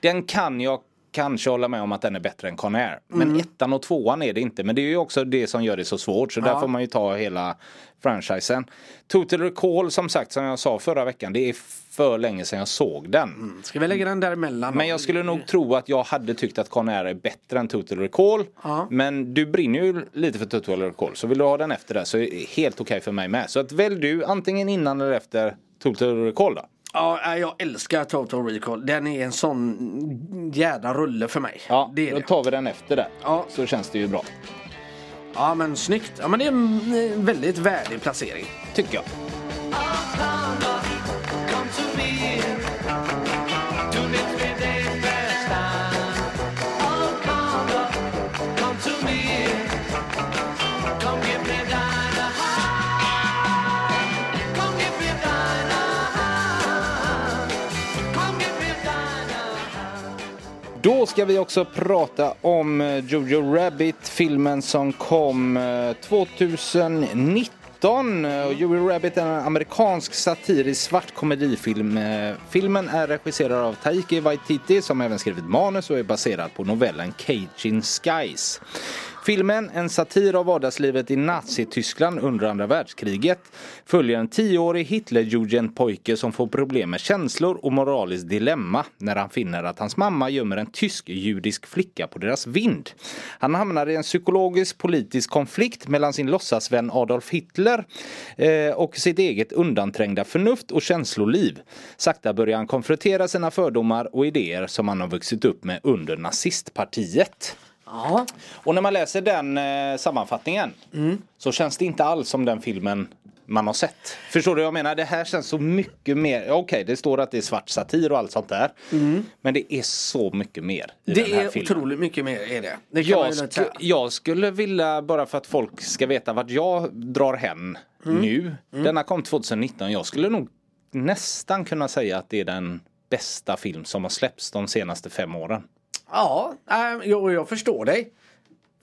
Den kan jag kanske hålla med om att den är bättre än Conair. Men ettan och tvåan är det inte. Men det är ju också det som gör det så svårt. Så där får man ju ta hela franchisen. Total Recall som sagt som jag sa förra veckan. Det är för länge sedan jag såg den. Ska vi lägga den däremellan? Men jag skulle nog tro att jag hade tyckt att Conair är bättre än Total Recall. Ja. Men du brinner ju lite för Total Recall. Så vill du ha den efter det så är det helt okej för mig med. Så att välj du antingen innan eller efter Total Recall då. Ja, jag älskar Total Recall. Den är en sån jädra rulle för mig. Ja, det är då det. tar vi den efter det. Ja. Så känns det ju bra. Ja, men snyggt. Ja, men det är en väldigt värdig placering. Tycker jag. Då ska vi också prata om eh, Jojo Rabbit, filmen som kom eh, 2019. Eh, Jojo Rabbit är en amerikansk satirisk svart komedifilm. Filmen är regisserad av Taiki Waititi som även skrivit manus och är baserad på novellen Caging Skies. Filmen, en satir av vardagslivet i Nazityskland under andra världskriget, följer en tioårig Hitlerjugendpojke som får problem med känslor och moraliskt dilemma när han finner att hans mamma gömmer en tysk-judisk flicka på deras vind. Han hamnar i en psykologisk politisk konflikt mellan sin låtsasvän Adolf Hitler eh, och sitt eget undanträngda förnuft och känsloliv. Sakta börjar han konfrontera sina fördomar och idéer som han har vuxit upp med under nazistpartiet. Ja. Och när man läser den eh, sammanfattningen så känns det inte alls som den filmen man har sett. Förstår du vad jag menar? Det här känns så mycket mer. Okej, det står att det är svart satir och allt sånt där. Men det är så mycket mer i den Det här är filmen. otroligt mycket mer är det. Det Jag, ju lugnt sk- säga. jag skulle vilja, bara för att folk ska veta vart jag drar hem Mm. nu. Denna kom 2019. Jag skulle nog nästan kunna säga att det är den bästa film som har släppts de senaste fem åren. Ja, jag, jag förstår dig.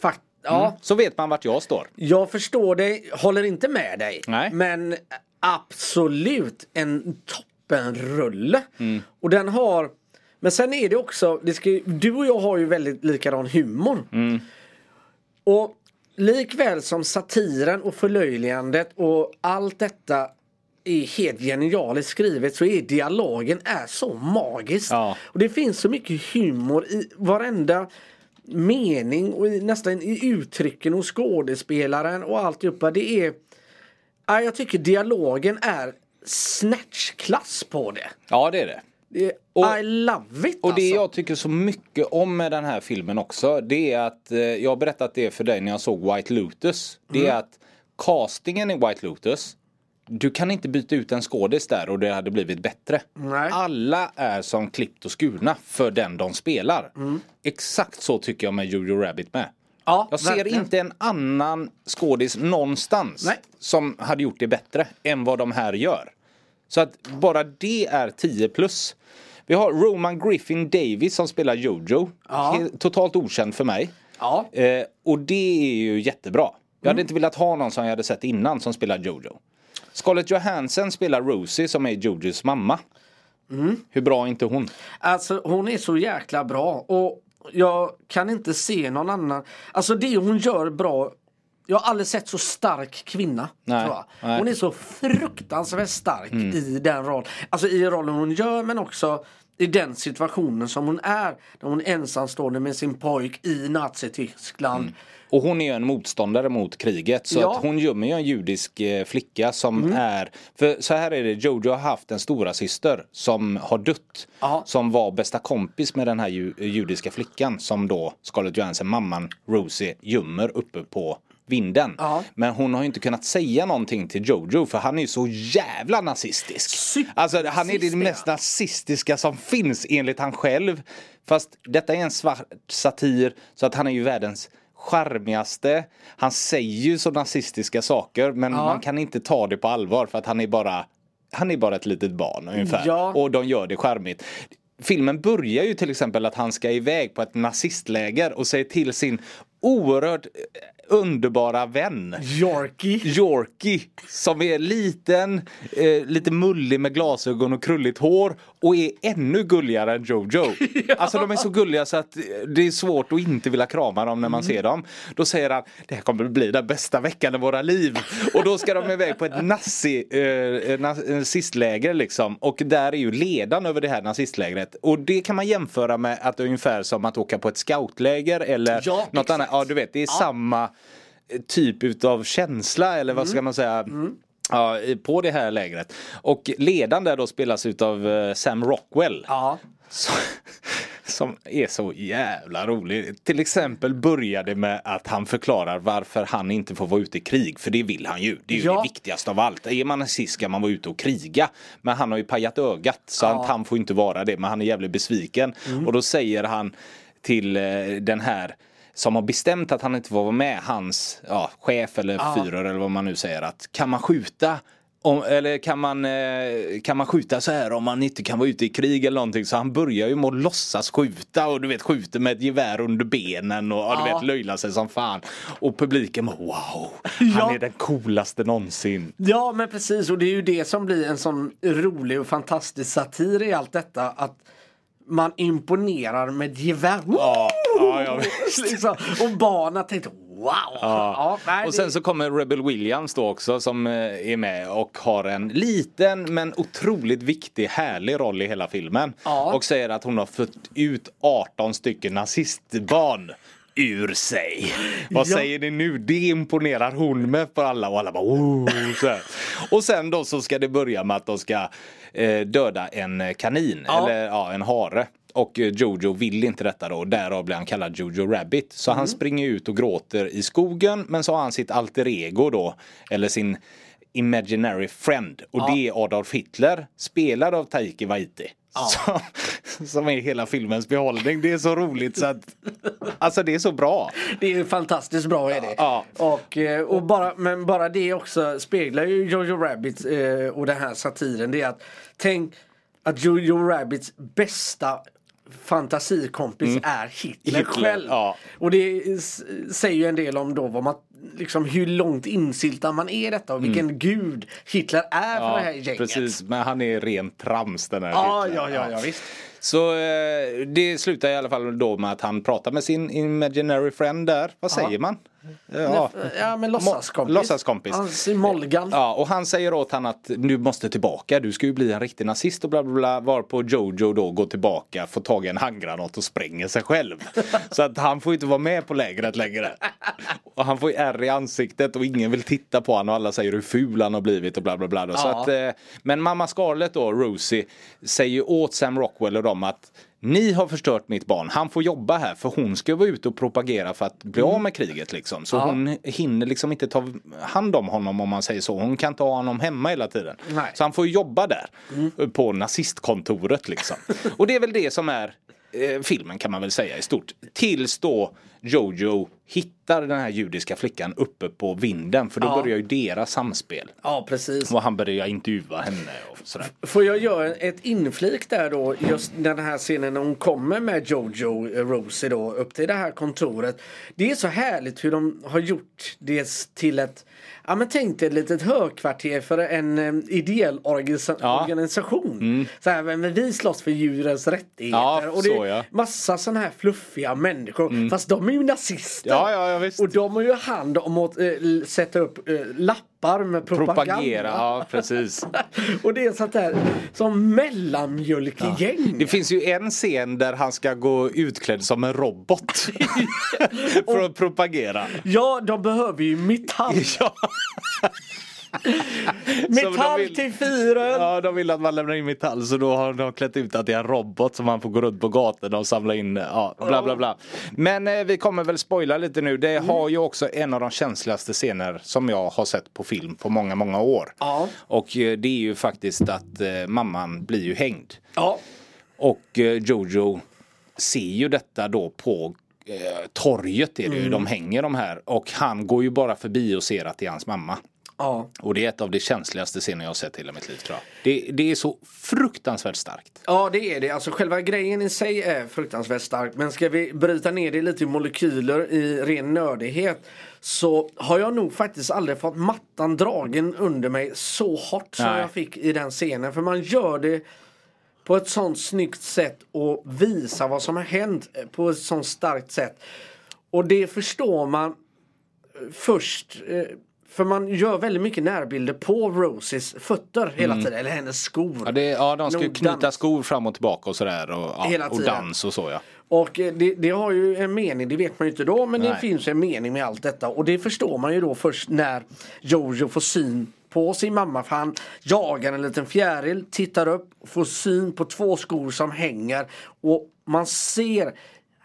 Fakt ja, Så vet man vart jag står. jag förstår dig. Håller inte med dig. Nej. Men absolut en toppenrulle. Mm. Och den har Men sen är det också, det ska, du och jag har ju väldigt likadan humor. Mm. Och likväl som satiren och förlöjligandet och allt detta är helt genialiskt skrivet så är dialogen är så magisk. Ja. Och det finns så mycket humor i varenda mening och i, nästan i uttrycken hos skådespelaren och alltihopa. Det är... Ja, jag tycker dialogen är snatchklass på det. Ja, det är det. det Och- I love it Och det alltså. jag tycker så mycket om med den här filmen också det är att, eh, jag har berättat det för dig när jag såg White Lotus. Det Mm. är att castingen i White Lotus du kan inte byta ut en skådis där och det hade blivit bättre. Nej. Alla är som klippt och skurna för den de spelar. Exakt så tycker jag med Jojo Rabbit med. Mm. Ja, Jag ser verkligen. inte en annan skådis någonstans Nej. som hade gjort det bättre än vad de här gör. Så att bara det är 10 plus. Vi har Roman Griffin Davis som spelar Jojo. Ja. Totalt okänd för mig. Ja. Eh, och det är ju jättebra. Jag hade inte velat ha någon som jag hade sett innan som spelar Jojo. Scarlett Johansson spelar Rosie som är Jojos mamma. Hur bra är inte hon? Alltså hon är så jäkla bra och jag kan inte se någon annan. Alltså det hon gör bra. Jag har aldrig sett så stark kvinna. Nej. Mm. Hon är så fruktansvärt stark i den rollen. Alltså i rollen hon gör men också i den situationen som hon är. Där hon är ensamstående med sin pojk i Nazityskland. Och hon är ju en motståndare mot kriget. Så Ja. att hon gömmer ju en judisk eh, flicka som är... För så här är det, Jojo har haft en stora syster som har dött. Ja. Som var bästa kompis med den här ju, judiska flickan som då Scarlett Johansson, mamman Rosie, gömmer uppe på vinden. Ja. Men hon har ju inte kunnat säga någonting till Jojo för han är ju så jävla nazistisk. Super- Alltså han är det mest ja. nazistiska som finns enligt han själv. Fast detta är en svart satir så att han är ju världens charmigaste. Han säger ju så nazistiska saker men man kan inte ta det på allvar för att han är bara han är bara ett litet barn ungefär. Ja. Och de gör det charmigt. Filmen börjar ju till exempel att han ska iväg på ett nazistläger och säger till sin oerhört eh, underbara vän. Yorkie. Yorkie som är liten, eh, lite mullig med glasögon och krulligt hår och är ännu gulligare än Jojo. Alltså de är så gulliga så att eh, det är svårt att inte vilja krama dem när man ser dem. Då säger han det här kommer bli den bästa veckan i våra liv. Och då ska de iväg på ett nazi, eh, na- nazistläger liksom. Och där är ju ledaren över det här nazistlägret. Och det kan man jämföra med att ungefär som att åka på ett scoutläger eller Ja, något exakt. annat. Ja du vet det är samma eh, typ utav känsla eller vad ska man säga. Ja, i- på det här lägret. Och ledaren där då spelas utav eh, Sam Rockwell. Ja. Så, som är så jävla rolig. Till exempel börjar det med att han förklarar varför han inte får vara ute i krig. För det vill han ju. Det är ju Ja. det viktigaste av allt. Är man nazist ska man vara ute och kriga. Men han har ju pajat ögat så att han får inte vara det. Men han är jävligt besviken. Och då säger han till eh, den här som har bestämt att han inte får vara med, hans ja, chef eller fyrer eller vad man nu säger att kan man skjuta om, eller kan man, eh, kan man skjuta så här om man inte kan vara ute i krig eller någonting så han börjar ju med att låtsas skjuta och du vet skjuter med ett gevär under benen och ja. du Ja. vet löjlar sig som fan. Och publiken bara wow, Ja. han är den coolaste någonsin. Ja men precis och det är ju det som blir en sån rolig och fantastisk satir i allt detta att man imponerar med gevär. Ja, ja, ja. Liksom. Och barnen tänkte wow. Ja. nej, Och sen så kommer Rebel Williams då också som eh, är med och har en liten men otroligt viktig härlig roll i hela filmen. Ja. Och säger att hon har fött ut 18 stycken nazistbarn ur sig. Vad Ja. säger ni nu? Det imponerar hon med på alla och alla bara oh. Och sen då så ska det börja med att de ska eh, döda en kanin Ja. eller ja, en hare. Och eh, Jojo vill inte detta då, därav blir han kallad Jojo Rabbit. Så Mm. han springer ut och gråter i skogen men så har han sitt alter ego då, eller sin imaginary friend. Och det är Adolf Hitler, spelad av Taiki Waititi. Som, som är hela filmens behållning. Det är så roligt så att, alltså det är så bra. Det är fantastiskt bra är det. Ja. Och, eh, och bara, men bara det också speglar ju Jojo Rabbit eh, och den här satiren. Det är att tänk att Jojo Rabbits bästa fantasikompis är Hitler, Hitler, själv. ja. Och det säger ju en del om då vad man, liksom hur långt insyltad man är i detta och vilken gud Hitler är för det här gänget. precis, men han är rent trams den här Ja, Hitler. ja, ja, ja, visst. Så eh, det slutar i alla fall då med att han pratar med sin imaginary friend där. Vad säger man? Ja. Ja men låtsaskompis. Låtsaskompis. Hans Molgan. Ja, och han säger åt han att du måste tillbaka, du ska ju bli en riktig nazist och bla bla bla. Varpå Jojo då går tillbaka, får tag i en handgranat och spränger sig själv. Så att han får inte vara med på lägret längre. Och han får ju ärr i ansiktet och ingen vill titta på honom och alla säger hur ful han har blivit och bla bla bla. Så Ja. att, eh, men mamma Scarlett då, Rosie, säger ju åt Sam Rockwell och dem att ni har förstört mitt barn, han får jobba här för hon ska vara ute och propagera för att bli av med kriget liksom. Så hon hinner liksom inte ta hand om honom om man säger så. Hon kan inte ha honom hemma hela tiden. Nej. Så han får jobba där på nazistkontoret liksom. och det är väl det som är eh, filmen kan man väl säga i stort. Tills då Jojo hittar den här judiska flickan uppe på vinden för då Ja. börjar ju deras samspel. Ja precis. Och han börjar intervjua henne och sådär. Får jag göra ett inflik där då just den här scenen när hon kommer med Jojo eh, Rosie då upp till det här kontoret. Det är så härligt hur de har gjort det till ett Ja men tänk dig ett litet högkvarter för en eh, ideell organisa- Ja. Mm. organisation. Så här, men vi slåss för djurens rättigheter. Ja, och det så, är. Mm. massa sådana här fluffiga människor. Fast de är ju nazister. Ja, ja, ja, visst. Och de har ju hand om att l- sätta upp eh, lappar med propaganda. Propagera, ja precis. Och det är sånt där som mellanmjölkgäng. Det finns ju en scen där han ska gå utklädd som en robot. för att propagera. Ja, de behöver ju metall. Ja. Metall vill- till fyren. Ja, de vill att man lämnar in metall så då har de klätt ut att det är en robot som man får gå runt på gatorna och samla in. Ja, bla bla bla. Men eh, vi kommer väl spoila lite nu. Det har ju också en av de känsligaste scener som jag har sett på film på många, många år. Ja. Och eh, det är ju faktiskt att eh, mamman blir ju hängd. Ja. Och eh, Jojo ser ju detta då på eh, torget är det ju, de hänger de här. Och han går ju bara förbi och ser att det är hans mamma. Ja. Och det är ett av de känsligaste scener jag har sett i hela mitt liv tror jag. Det, det är så fruktansvärt starkt. Ja det är det. Alltså själva grejen i sig är fruktansvärt stark. Men ska vi bryta ner det lite i molekyler i ren nördighet. Så har jag nog faktiskt aldrig fått mattan dragen under mig så hårt som Nej. jag fick i den scenen. För man gör det på ett sånt snyggt sätt och visar vad som har hänt på ett sånt starkt sätt. Och det förstår man först. För man gör väldigt mycket närbilder på Roses fötter hela tiden. Eller hennes skor. Mm. Ja, det, ja de ska ju knyta dans. skor fram och tillbaka och sådär. Och, ja, och dans och så ja. Och eh, det, det har ju en mening, det vet man ju inte då, men det Nej. finns en mening med allt detta. Och det förstår man ju då först när Jojo får syn på sin mamma. För han jagar en liten fjäril, tittar upp, får syn på två skor som hänger. Och man ser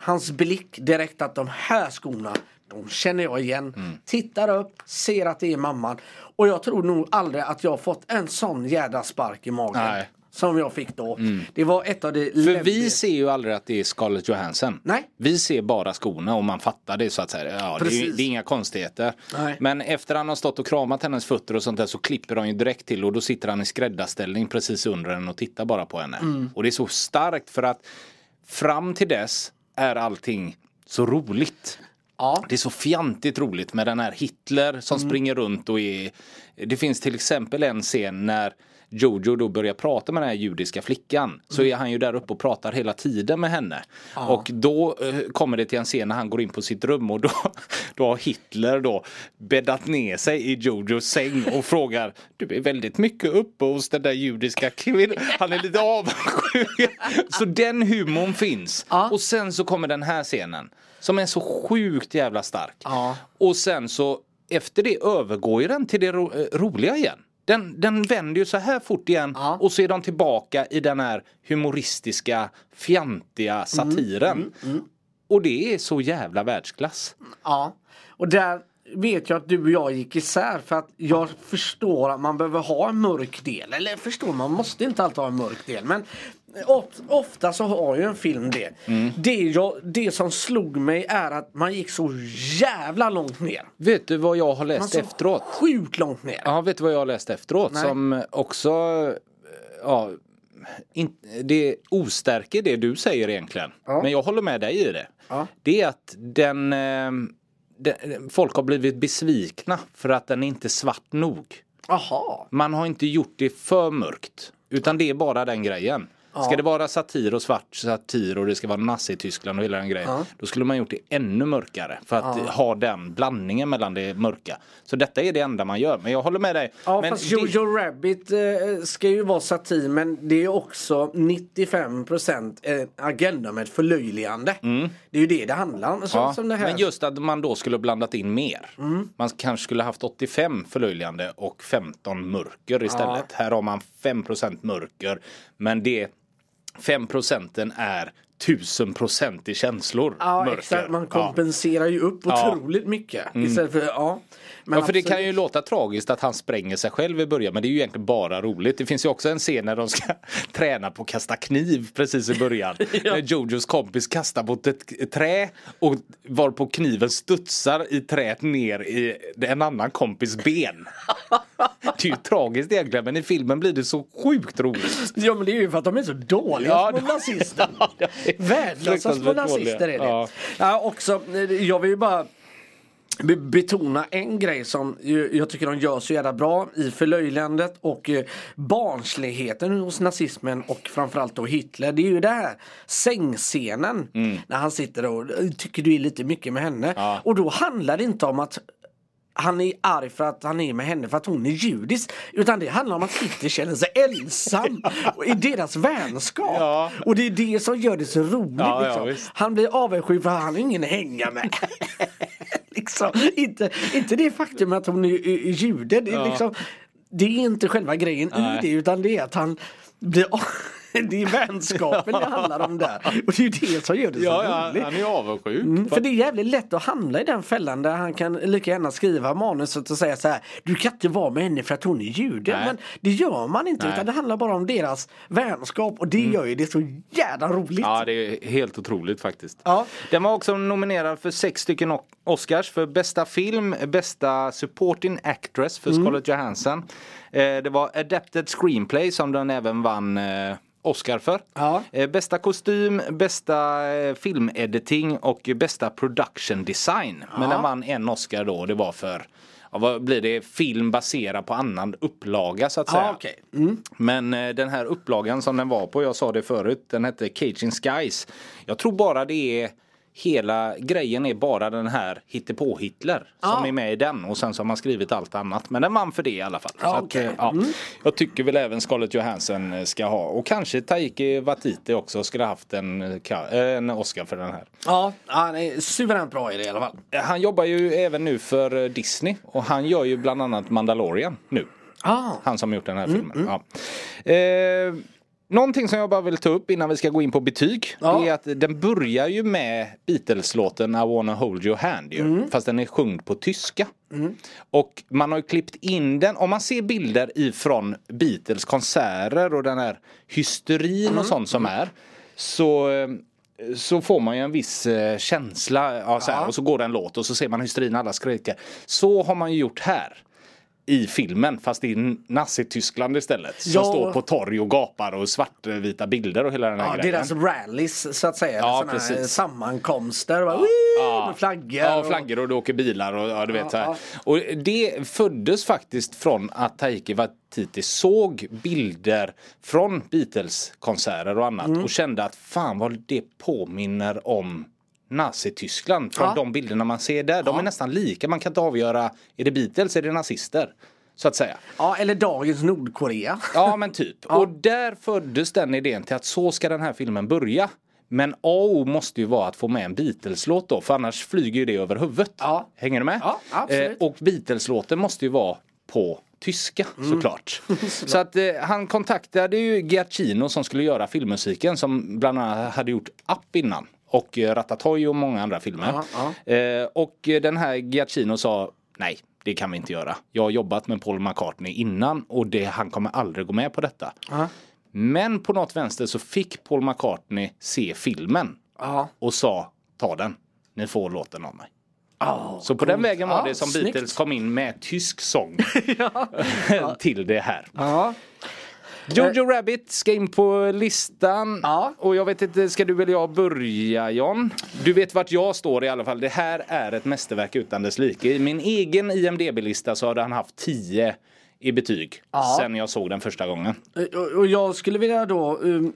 hans blick direkt att de här skorna, de känner jag igen. Mm. Tittar upp, ser att det är mamman. Och jag tror nog aldrig att jag fått en sån jädra spark i magen. Nej. Mm. Som jag fick då. Det var ett av de För vi ser ju aldrig att det är Scarlett Johansson. Nej. Vi ser bara skorna och man fattar det så att säga. Ja, det, är, det är inga konstigheter. Nej. Men efter han har stått och kramat hennes fötter och sånt där så klipper de ju direkt till och då sitter han i skräddarställning precis under henne och tittar bara på henne. Mm. Och det är så starkt för att fram till dess är allting så roligt. Ja. Det är så fjantigt roligt med den här Hitler som Mm. springer runt och är Det finns till exempel en scen när Jojo då börjar prata med den här judiska flickan så Mm. är han ju där uppe och pratar hela tiden med henne. Och då eh, kommer det till en scen när han går in på sitt rum och då, då har Hitler då bäddat ner sig i Jojos säng och frågar Du är väldigt mycket uppe hos den där judiska kvinnan. Han är lite avundsjuk. Så den humorn finns. Ja. Och sen så kommer den här scenen som är så sjukt jävla stark. Ja. Och sen så efter det övergår ju den till det ro eh, roliga igen. Den, den vänder ju så här fort igen Ja. och så är de tillbaka i den här humoristiska, fjantiga satiren. Och det är så jävla världsklass. Ja, och där vet jag att du och jag gick isär för att jag förstår att man behöver ha en mörk del. Eller förstår, man måste inte alltid ha en mörk del. Men ofta så har ju en film det. Det, jag, det som slog mig är att man gick så jävla långt ner. Vet du vad jag har läst Alltså, efteråt? Sjukt långt ner. Ja, vet du vad jag har läst efteråt? Nej. Som också eh, ja, in, det ostärker det du säger egentligen. Ja. Men jag håller med dig i det. Ja. Det är att den, eh, den folk har blivit besvikna för att den är inte svart nog. Jaha. Man har inte gjort det för mörkt. Utan det är bara den grejen. Ska det vara satir och svart satir och det ska vara Nazityskland och hela den grejen. Ja. Då skulle man gjort det ännu mörkare. För att ha den blandningen mellan det mörka. Så detta är det enda man gör. Men jag håller med dig. Ja men fast det- Jojo Rabbit eh, ska ju vara satir men det är också 95% eh, agenda med förlöjligande. Det är ju det det handlar om. Så, Mm. Ja, det. Men just att man då skulle blandat in mer. Mm. Man kanske skulle haft 85 förlöjligande och 15 mörker istället. Här har man 5% mörker. Men det 5 procenten är 1000 procent i känslor. Ja mörker. exakt, man Ja. kompenserar ju upp Ja. otroligt mycket. Istället för, ja. Men Ja för det kan ju låta tragiskt att han spränger sig själv i början men det är ju egentligen bara roligt. Det finns ju också en scen när de ska träna på att kasta kniv precis i början. När Jojos kompis kastar mot ett ett trä och varpå kniven studsar i träet ner i en annan kompis ben. Det är ju tragiskt egentligen men i filmen blir det så sjukt roligt. Ja men det är ju för att de är så dåliga Ja, små nazister. Värdelösa små nazister är det. Ja. Ja. också, eh, jag vill ju bara be- betona en grej som jag tycker de gör så jävla bra i förlöjligandet och eh, barnsligheten hos nazismen och framförallt då Hitler. Det är ju det här sängscenen när han sitter och eh, tycker du är lite mycket med henne. Ja. Och då handlar det inte om att han är arg för att han är med henne för att hon är judisk. Utan det handlar om att Hitler känner sig ensam i deras vänskap. Ja. Och det är det som gör det så roligt. Ja, ja, liksom. visst. han blir avundsjuk för att han har ingen att hänga med. liksom, inte, inte det faktum att hon är, är, är jude. Det är, Ja. liksom, det är inte själva grejen Nej. i det utan det är att han blir av... det är vänskapen det handlar om där. Och det är ju det som gör det så Ja, ja, roligt. han är avundsjuk. Mm, för det är jävligt lätt att hamna i den fällan där han kan lika gärna skriva manuset och säga så här Du kan inte vara med henne för att hon är jude. Men det gör man inte Nej. Mm. utan det handlar bara om deras vänskap och det gör ju det så jävla roligt. Ja, det är helt otroligt faktiskt. Ja. Den var också nominerad för sex stycken Oscars för bästa film, bästa supporting actress för Mm. Scarlett Johansson. Eh, det var adapted screenplay som den även vann eh, Oscar för. Ja. Eh, bästa kostym, bästa eh, filmediting och bästa production design. Men den vann en Oscar då det var för Ja, vad blir det? Film baserad på annan upplaga så att säga. Ja, okej. Mm. Men eh, den här upplagan som den var på, jag sa det förut, den hette Caging Skies. Jag tror bara det är Hela grejen är bara den här hittepå-Hitler som Ja. är med i den och sen så har man skrivit allt annat. Men den vann för det i alla fall. Ja, så att, okej. eh, ja. Mm. Jag tycker väl även Scarlett Johansson eh, ska ha och kanske Taiki Waititi också skulle haft en, eh, en Oscar för den här. Ja, han är suveränt bra i det i alla fall. Han jobbar ju även nu för Disney och han gör ju bland annat Mandalorian nu. Ah. Han som gjort den här filmen. Ja. Eh, någonting som jag bara vill ta upp innan vi ska gå in på betyg. Ja. Är att den börjar ju med Beatles-låten I wanna hold your hand ju. Fast den är sjungd på tyska. Och man har ju klippt in den. Om man ser bilder ifrån Beatles konserter och den här hysterin och sånt som är. Så så får man ju en viss eh, känsla. Ja, så här, Ja. Och så går det en låt och så ser man hysterin, alla skriker. Så har man ju gjort här. I filmen fast det är Nazityskland istället. Som Ja. står på torg och gapar och svartvita bilder och hela den här Ja, grejen. deras rallies så att säga. Ja, precis. sammankomster. Och, Ja. med flaggor. Ja, och- flaggor och det åker bilar och ja, du vet Ja, så här. ja. Och det föddes faktiskt från att Taiki Waititi såg bilder från Beatles-konserter och annat Mm. och kände att fan vad det påminner om Nazityskland från Ja. de bilderna man ser där. De är nästan lika, man kan inte avgöra är det Beatles, är det nazister? Så att säga. Ja, eller dagens Nordkorea. Ja men typ. Och där föddes den idén till att så ska den här filmen börja. Men A och O måste ju vara att få med en Beatles-låt då för annars flyger ju det över huvudet. Ja. Hänger du med? Ja, absolut. och Beatles-låten måste ju vara på tyska Mm. såklart. Så att eh, han kontaktade ju Giacchino som skulle göra filmmusiken som bland annat hade gjort Up innan. Och eh, Ratatouille och många andra filmer. Eh, och eh, den här Giacchino sa nej, det kan vi inte göra. Jag har jobbat med Paul McCartney innan och det, han kommer aldrig gå med på detta. Ja. Men på något vänster så fick Paul McCartney se filmen Ja. och sa ta den, ni får låten av mig. Ja, Så på den vägen var det som snyggt. Beatles kom in med tysk sång till det här. Ja. Jojo Rabbit ska in på listan. Ja. Och jag vet inte, ska du eller jag börja John? Du vet vart jag står i alla fall. Det här är ett mästerverk utan dess like. I min egen IMDB-lista så hade han haft 10 i betyg. Ja. Sen jag såg den första gången. Och- Och jag skulle vilja då um,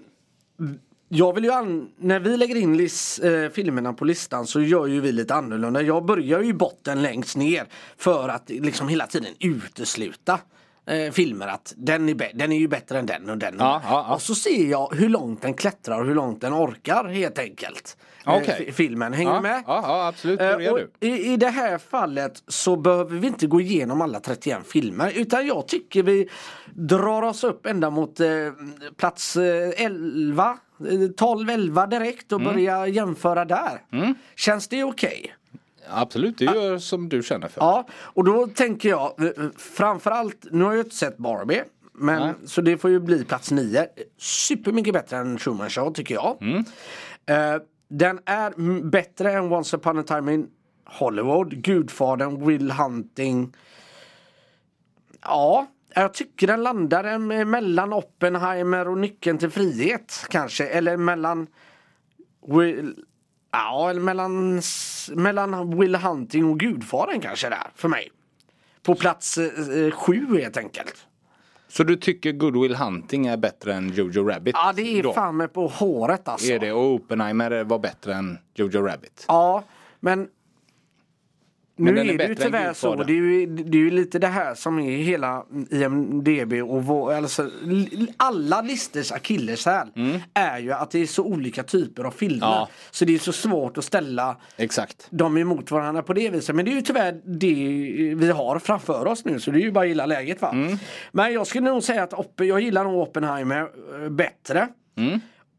jag vill ju an- när vi lägger in lis- eh, filmerna på listan så gör ju vi lite annorlunda. Jag börjar ju i botten längst ner för att liksom hela tiden utesluta eh, filmer att den är, den är ju bättre än den och den. och Ja, ja, ja. Och så ser jag hur långt den klättrar och hur långt den orkar helt enkelt. Eh, fi- filmen, hänger du med? ja, absolut. Eh, och du. i, I det här fallet så behöver vi inte gå igenom alla 31 filmer utan jag tycker vi drar oss upp ända mot eh, plats eh, 11, eh, 12, 11 direkt Mm. och börja jämföra där. Känns det okej? Absolut, det gör som du känner för. Ja, och då tänker jag eh, framförallt, nu har jag inte sett Barbie. Men, Nej. så det får ju bli plats 9. Supermycket bättre än Truman Show tycker jag. Mm. Eh, den är bättre än Once upon a time in Hollywood, Gudfadern, Will Hunting. Ja, jag tycker den landar mellan Oppenheimer och Nyckeln till frihet kanske. Eller mellan Will, Ja, eller mellan, mellan Will Hunting och Gudfadern kanske där för mig. På plats eh, eh, sju helt enkelt. Så du tycker Good Will Hunting är bättre än Jojo Rabbit? Ja, det är då? fan med på håret alltså. Är det och Oppenheimer var bättre än Jojo Rabbit? Ja, men Men nu är är, det ju tyvärr så. Det är, ju, det är ju lite det här som är hela IMDB och vår, alltså, alla listers akilleshäl är ju att det är så olika typer av filmer. Mm. Ja. Så det är så svårt att ställa Exakt. dem emot varandra på det viset. Men det är ju tyvärr det vi har framför oss nu så det är ju bara att gilla läget va. Mm. Men jag skulle nog säga att Oppe, jag gillar nog Oppenheimer eh, bättre.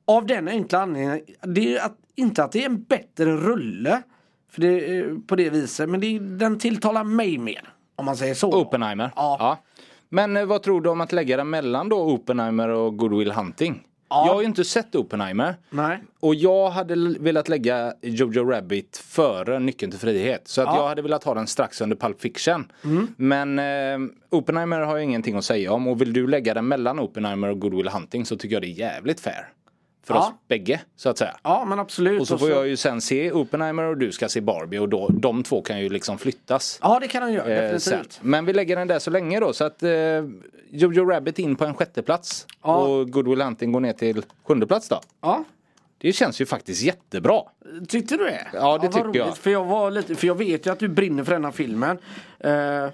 Av den enkla anledningen, det är att, inte att det är en bättre rulle för det, är på det viset, men det, den tilltalar mig mer. Om man säger så. Oppenheimer. Ja. Men eh, vad tror du om att lägga den mellan då Oppenheimer och Good Will Hunting? Ja. Jag har ju inte sett Oppenheimer. Nej. Och jag hade velat lägga Jojo Rabbit före Nyckeln till frihet. Så att Ja. jag hade velat ha den strax under Pulp Fiction. Men eh, Oppenheimer har jag ingenting att säga om. Och vill du lägga den mellan Oppenheimer och Good Will Hunting så tycker jag det är jävligt fair. För Ja. oss bägge så att säga. Ja men absolut. Och så får jag ju sen se Oppenheimer och du ska se Barbie och då, de två kan ju liksom flyttas. Ja det kan han göra, Eh, sen. definitivt. Men vi lägger den där så länge då så att eh, Jojo Rabbit in på en sjätte plats Ja. och Good Will Hunting går ner till sjunde plats då. Ja. Det känns ju faktiskt jättebra. Tyckte du det? Ja, det vad tycker jag. roligt, För jag, var lite, för jag vet ju att du brinner för denna filmen. Uh,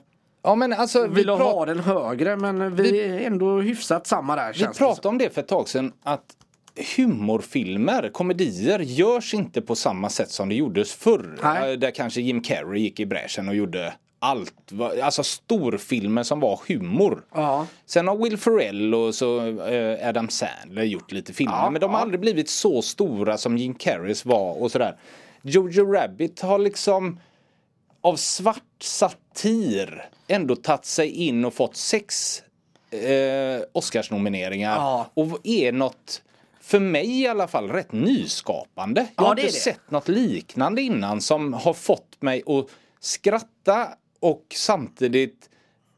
Ja men alltså vi, vill ha den högre men vi, är ändå hyfsat samma där vi pratade om det för ett tag sedan att humorfilmer, komedier görs inte på samma sätt som det gjordes förr. Nej. Eh, Där kanske Jim Carrey gick i bräschen och gjorde allt. Alltså storfilmer som var humor. Ja. Sen har Will Ferrell och så eh, Adam Sandler gjort lite filmer. Ja, men de har ja. aldrig blivit så stora som Jim Carreys var och sådär. Jojo Rabbit har liksom av svart satir ändå tagit sig in och fått sex eh, Oscarsnomineringar. Ja. Och är något, för mig i alla fall, rätt nyskapande. Jag Ja, har inte sett något liknande innan som har fått mig att skratta och samtidigt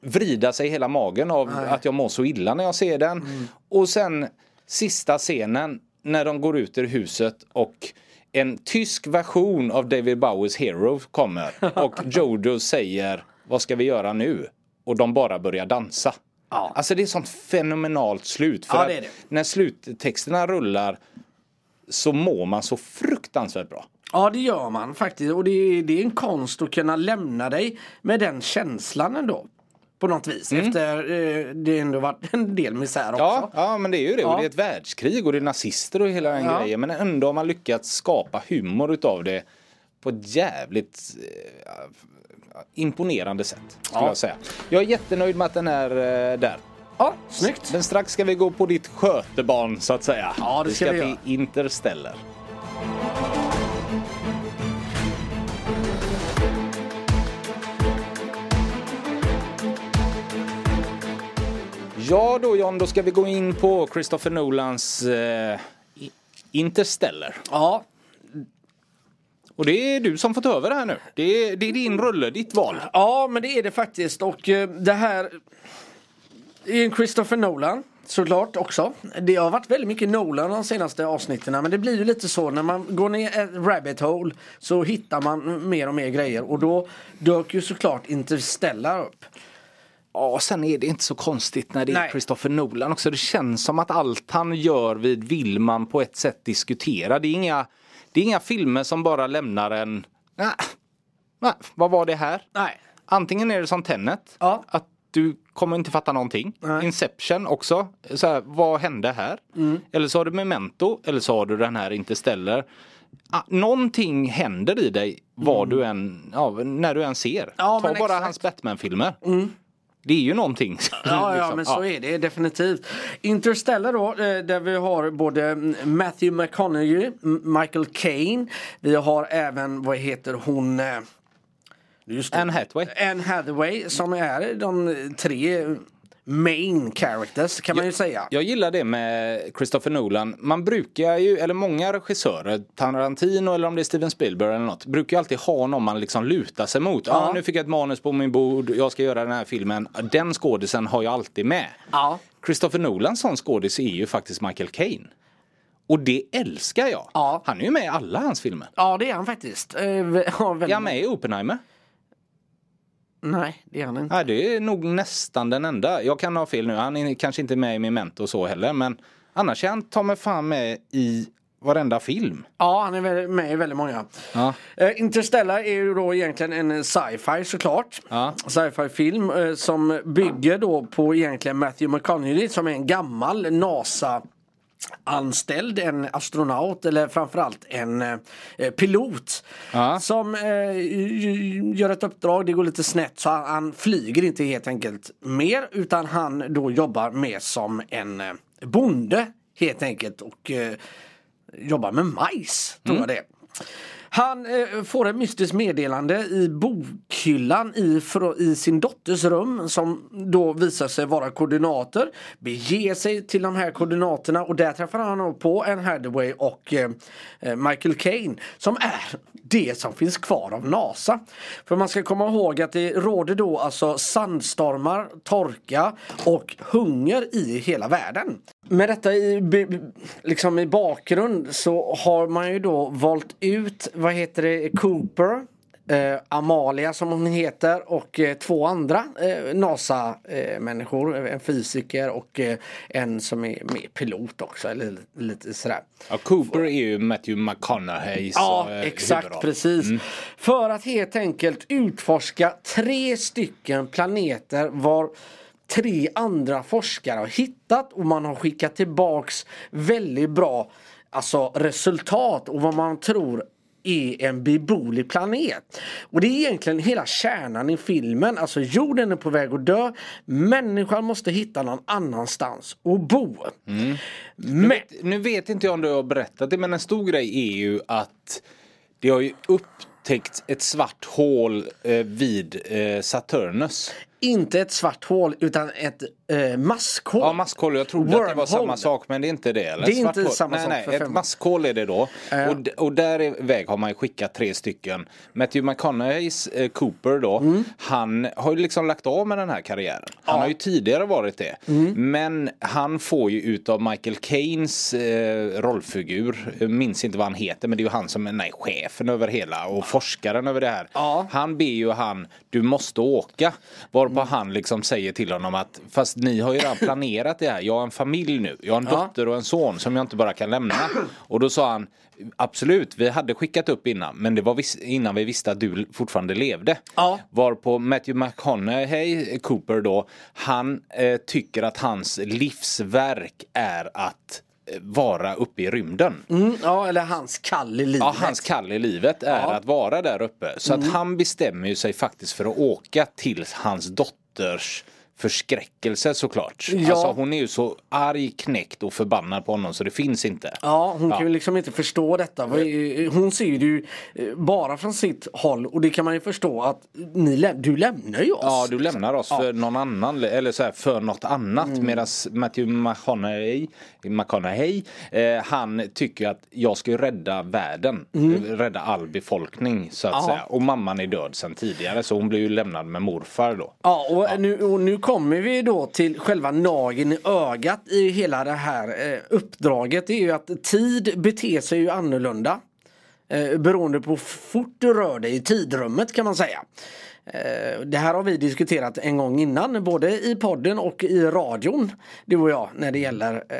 vrida sig hela magen av att jag mår så illa när jag ser den. Mm. Och sen sista scenen när de går ut ur huset och en tysk version av David Bowies Hero kommer och Jojo säger vad ska vi göra nu? Och de bara börjar dansa. Ja. Alltså det är sånt fenomenalt slut. För Ja, det det. när sluttexterna rullar så mår man så fruktansvärt bra. Ja det gör man faktiskt och det är, det är en konst att kunna lämna dig med den känslan ändå. På något vis efter eh, det ändå varit en del misär också. Mm. Ja, ja men det är ju det. Och Ja. det är ett världskrig och det är nazister och hela den Ja. grejen. Men ändå har man lyckats skapa humor utav det på ett jävligt eh, imponerande sätt. Skulle Ja. jag säga. Jag är jättenöjd med att den är eh, där. Ja, snyggt. Men strax ska vi gå på ditt skötebarn så att säga. Ja, det ska ska vi till göra. Interstellar. Ja då John, då ska vi gå in på Christopher Nolans eh, Interstellar. Ja, Och det är du som får ta över det här nu. Det är, det är din rulle, ditt val. ja men det är det faktiskt och eh, det här är en Christopher Nolan. Såklart också. Det har varit väldigt mycket Nolan de senaste avsnitten men det blir ju lite så när man går ner ett rabbit hole så hittar man mer och mer grejer och då dök ju såklart Interstellar upp. Ja, sen är det inte så konstigt när det är Nej. Christopher Nolan också. Det känns som att allt han gör vid vill man på ett sätt diskutera. Det är inga, det är inga filmer som bara lämnar en... Nej, nej, vad var det här? Nej. Antingen är det som Tenet, Ja. att du kommer inte fatta någonting. Nej. Inception också, så här, vad hände här? Mm. Eller så har du Memento, eller så har du den här Interstellar. Ah, någonting händer i dig vad du än, ja, när du än ser. Mm. Ja, Ta bara exakt. Mm. hans Batman-filmer. Det är ju någonting. Ja, ja liksom. men så är det definitivt. Interstellar då, eh, där vi har både mm, Matthew McConaughey, Michael Caine. Vi har även, vad heter hon? eh. Anne Hathaway. Anne Hathaway som är de tre main characters kan man ju säga. Jag gillar det med Christopher Nolan. Man brukar ju, eller många regissörer, Tarantino eller om det är Steven Spielberg eller något, brukar ju alltid ha någon man liksom lutar sig mot. Ja, Ja. nu fick jag ett manus på min bord, jag ska göra den här filmen. Den skådisen har jag alltid med. Ja. Christopher Nolans sån skådis är ju faktiskt Michael Caine. Och det älskar jag. Ja. Han är ju med i alla hans filmer. Ja det är han faktiskt. Eh, ve- ja, väldigt- Är han med i Oppenheimer? Nej det är han inte. Nej, det är nog nästan den enda. Jag kan ha fel nu. Han är kanske inte med i Memento och så heller. Men annars är han ta mig fan med i varenda film. Ja han är med i väldigt många. Ja. Eh, Interstellar är ju då egentligen en sci-fi såklart. Ja. Sci-fi film eh, som bygger då på egentligen Matthew McConaughey som är en gammal NASA anställd, en astronaut eller framförallt en eh, pilot. Ja. Som eh, gör ett uppdrag, det går lite snett så han, han flyger inte helt enkelt mer utan han då jobbar mer som en eh, bonde helt enkelt och eh, jobbar med majs, tror jag det. Han eh, får ett mystiskt meddelande i bokhyllan i, i sin dotters rum som då visar sig vara koordinater. Beger sig till de här koordinaterna och där träffar han på Anne Hathaway och eh, eh, Michael Caine som är det som finns kvar av NASA. För man ska komma ihåg att det råder då alltså sandstormar, torka och hunger i hela världen. Med detta i, liksom i bakgrund så har man ju då valt ut, vad heter det, Cooper Eh, Amalia som hon heter och eh, två andra eh, NASA-människor. en fysiker och eh, en som är med pilot också. Eller lite sådär. Ja, Cooper är ju Matthew McConaughey. Ja, exakt precis. För att helt enkelt utforska tre stycken planeter var tre andra forskare har hittat och man har skickat tillbaks väldigt bra alltså, resultat och vad man tror är en beboelig planet. Och det är egentligen hela kärnan i filmen. Alltså jorden är på väg att dö. Människan måste hitta någon annanstans att bo. Men, Nu vet inte jag om du har berättat det men en stor grej är ju att det har ju upptäckts ett svart hål eh, vid eh, Saturnus. Inte ett svart hål utan ett eh, maskhål. Ja, maskhål. Jag trodde att det var Wormhole. samma sak men det är inte det. Eller? Det är inte Svart hål. samma nej, sak Nej, för ett fem. maskhål är det då. Ja. Och, och där i väg har man ju skickat tre stycken. Matthew McConaugheys eh, Cooper då. Mm. Han har ju liksom lagt av med den här karriären. Han har ju tidigare varit det. Mm. Men han får ju utav Michael Caines eh, rollfigur. Jag minns inte vad han heter men det är ju han som är nej, chefen över hela och forskaren över det här. Ja. Han ber ju han, du måste åka. Varpå Mm. han liksom säger till honom att fast ni har ju redan planerat det här. Jag har en familj nu. Jag har en Ja. dotter och en son som jag inte bara kan lämna. Och då sa han Absolut, vi hade skickat upp innan men det var innan vi visste att du fortfarande levde. Ja. Varpå Matthew McConaughey, Cooper då, han eh, tycker att hans livsverk är att vara uppe i rymden. Mm, ja, eller hans kall i livet. Ja, hans kall i livet är Ja. Mm. att vara där uppe. Så att han bestämmer sig faktiskt för att åka till hans dotters förskräckelse såklart. Ja. Alltså hon är ju så arg, knäckt och förbannad på honom så det finns inte. Ja, hon kan ju liksom inte förstå detta. Hon ser det ju eh, bara från sitt håll och det kan man ju förstå att ni du lämnar ju oss. Ja, du lämnar oss för någon annan eller så här, för något annat. Mm. Medan Matthew McConaughey, McConaughey eh, han tycker att jag ska ju rädda världen. Rädda all befolkning så att Mm. Ja. säga. Och mamman är död sedan tidigare så hon blir ju lämnad med morfar då. Ja, och, Nu, och nu kommer vi då till själva nageln i ögat i hela det här eh, uppdraget. Det är ju att tid beter sig ju annorlunda. Eh, beroende på hur fort du rör dig i tidrummet kan man säga. Eh, det här har vi diskuterat en gång innan, både i podden och i radion. Du och jag, när det gäller eh,